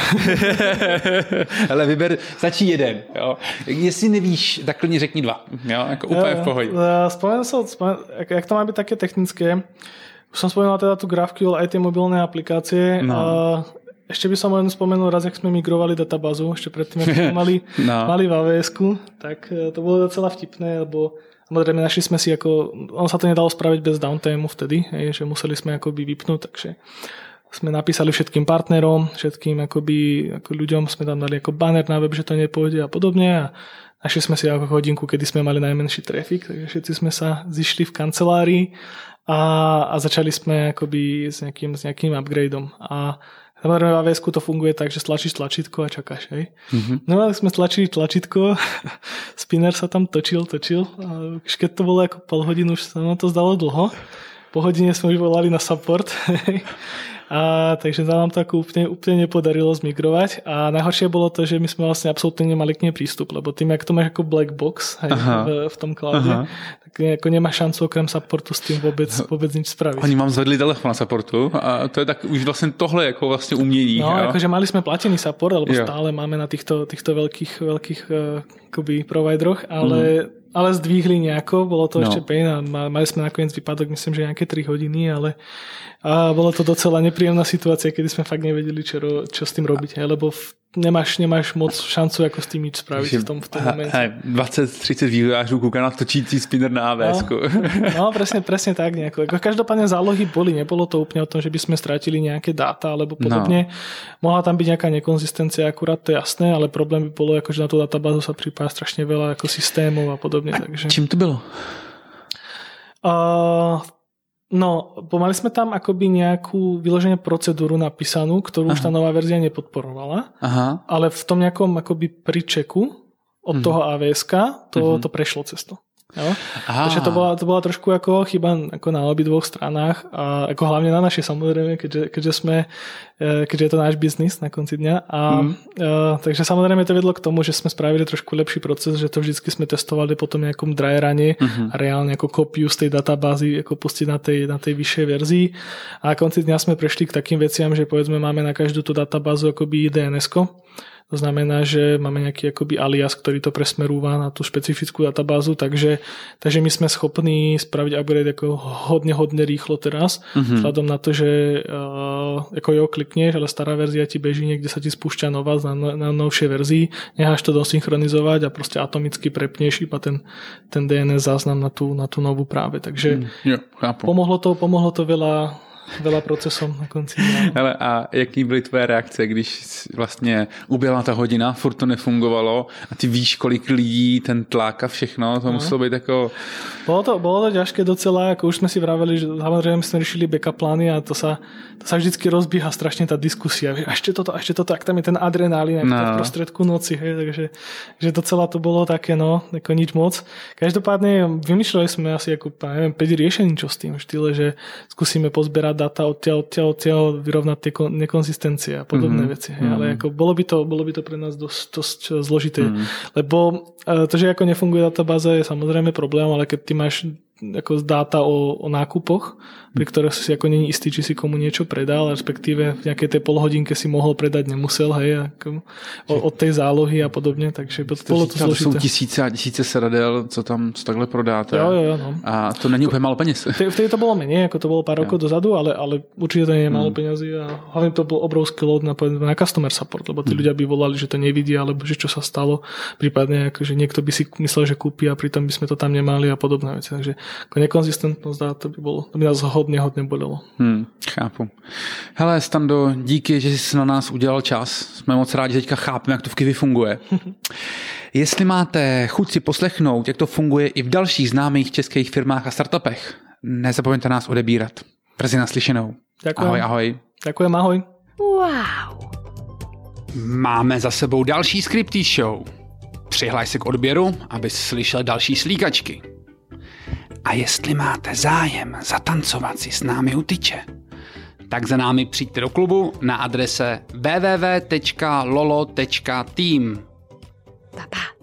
*laughs* Hele, vyber, stačí jeden. Jo. Jestli nevíš, tak klidně řekni dva. Jo, jako úplně v pohodě. Uh, Spomenul som, jak, jak to má byť také technické, už som spomenul teda tú GraphQL aj tie mobilné aplikácie. No. Uh, ešte by som len spomenul raz, jak sme migrovali databázu, ešte predtým, ako sme *laughs* mali, No. mali v avs tak eh, to bolo docela vtipné, lebo samozrejme našli sme si ako, ono sa to nedalo spraviť bez downtimeu vtedy, hej, že museli sme akoby vypnúť, takže sme napísali všetkým partnerom, všetkým akoby, ako ľuďom sme tam dali ako banner na web, že to nepôjde a podobne a Našli sme si ako hodinku, kedy sme mali najmenší trafik, takže všetci sme sa zišli v kancelárii a, a začali sme akoby s nejakým, s nejakým upgradeom. A Samozrejme v avs to funguje tak, že stlačíš tlačítko a čakáš. Hej? Mm-hmm. No ale sme stlačili tlačítko, *laughs* spinner sa tam točil, točil a už keď to bolo ako pol hodinu, už sa nám to zdalo dlho. Po hodine sme už volali na support. *laughs* A, takže sa nám to ako úplne, úplne nepodarilo zmigrovať. A najhoršie bolo to, že my sme vlastne absolútne nemali k nej prístup, lebo tým, ak to máš ako black box hej, v, v tom cloude, Aha. tak ako nemá šancu okrem supportu s tým vôbec, vôbec nič spraviť. Oni mám zvedli telefon na supportu a to je tak už vlastne tohle ako vlastne umění. No, jo? akože mali sme platený support, alebo jo. stále máme na týchto, týchto veľkých, veľkých uh, akoby provideroch, ale mm ale zdvihli nejako, bolo to no. ešte pain a mali sme nakoniec výpadok, myslím, že nejaké 3 hodiny, ale a bolo to docela nepríjemná situácia, kedy sme fakt nevedeli, čo, čo s tým robiť, lebo v nemáš, nemáš moc šancu jako s tím nič spraviť v tom, v tom momente. 20-30 vývojářů kúka na točící spinner na AWS. No, no presne, presne tak nejako. Ako každopádne zálohy boli, nebolo to úplne o tom, že by sme stratili nejaké dáta alebo podobne. No. Mohla tam byť nejaká nekonzistencia, akurát to je jasné, ale problém by bolo, ako, že na tú databázu sa pripája strašne veľa ako systémov a podobne. A takže... čím to bylo? Uh, No, pomali sme tam akoby nejakú vyloženie procedúru napísanú, ktorú Aha. už tá nová verzia nepodporovala, Aha. ale v tom nejakom akoby príčeku od mm. toho AVS to, mm-hmm. to prešlo cez to. Jo? Takže to bola, to bola trošku ako chyba ako na obi dvoch stranách a ako hlavne na našej samozrejme, keďže, keďže sme, e, keďže je to náš biznis na konci dňa. A, mm. uh, takže samozrejme to vedlo k tomu, že sme spravili trošku lepší proces, že to vždycky sme testovali potom nejakom dry rune mm-hmm. a reálne ako kopiu z tej databázy ako pustiť na tej, na tej vyššej verzii. A na konci dňa sme prešli k takým veciam, že povedzme máme na každú tú databázu akoby DNS-ko to znamená, že máme nejaký akoby alias, ktorý to presmerúva na tú špecifickú databázu, takže, takže my sme schopní spraviť upgrade ako hodne, hodne rýchlo teraz, mm-hmm. vzhľadom na to, že uh, ako jo klikneš, ale stará verzia ti beží, niekde sa ti spúšťa nová na, na novšej verzii, necháš to dosynchronizovať a proste atomicky prepneš iba ten, ten DNS záznam na tú, na tú novú práve. Takže mm, jo, pomohlo, to, pomohlo to veľa, veľa procesom na konci. Hele, a jaký byly tvoje reakce, když vlastně uběhla ta hodina, furt to nefungovalo a ty víš, kolik lidí, ten tlak a všechno, to no. muselo být jako... Bolo to, bolo to ťažké docela, ako už sme si vraveli, že samozrejme sme riešili backup plány a to sa, to sa vždycky rozbíha strašne tá diskusia. A ešte toto, a ešte toto, ak tam je ten adrenalín, no. v prostredku noci, hej, takže že docela to bolo také, no, ako nič moc. Každopádne vymýšľali sme asi ako, neviem, 5 riešení, čo s tým v štýle, že skúsime pozberať data odtiaľ, odtiaľ, odtiaľ vyrovnať tie nekonzistencie a podobné mm-hmm. veci. Hej. Ale ako bolo by, to, bolo by to pre nás dosť, dosť zložité. Mm-hmm. Lebo e, to, že ako nefunguje databáza je samozrejme problém, ale keď ty máš ako dáta o, o nákupoch, pri ktorých si ako není istý, či si komu niečo predal, respektíve v nejakej tej polhodinke si mohol predať, nemusel, hej, ako, od tej zálohy a podobne, takže to, bolo to jsou tisíce a tisíce sradel, co tam co takhle prodáte. Jo, jo, jo, no. A to není úplně málo peněz. Vtedy to bolo menej, ako to bolo pár rokov dozadu, ale, ale určite to nie je málo hmm. peňazí a hlavne to bol obrovský load na, na customer support, lebo tí hmm. ľudia by volali, že to nevidia, alebo že čo sa stalo, prípadne že niekto by si myslel, že kúpi a pritom by sme to tam nemali a podobné veci. Takže ako nekonzistentnosť dát, to by bolo, to by nás hodně, hodně bolelo. Hmm, chápu. Hele, Stando, díky, že jsi na nás udělal čas. Jsme moc rádi, že teďka chápeme, jak to v Kivi funguje. *laughs* Jestli máte chuť si poslechnout, jak to funguje i v dalších známých českých firmách a startupech, nezapomeňte nás odebírat. Brzy naslyšenou. Ďakujem. Ahoj, ahoj. Ďakujem, ahoj. Wow. Máme za sebou další Scripty Show. Přihlaj se k odběru, aby slyšel další slíkačky. A jestli máte zájem zatancovat si s námi u tyče, tak za námi přijďte do klubu na adrese www.lolo.team. Pa, pa.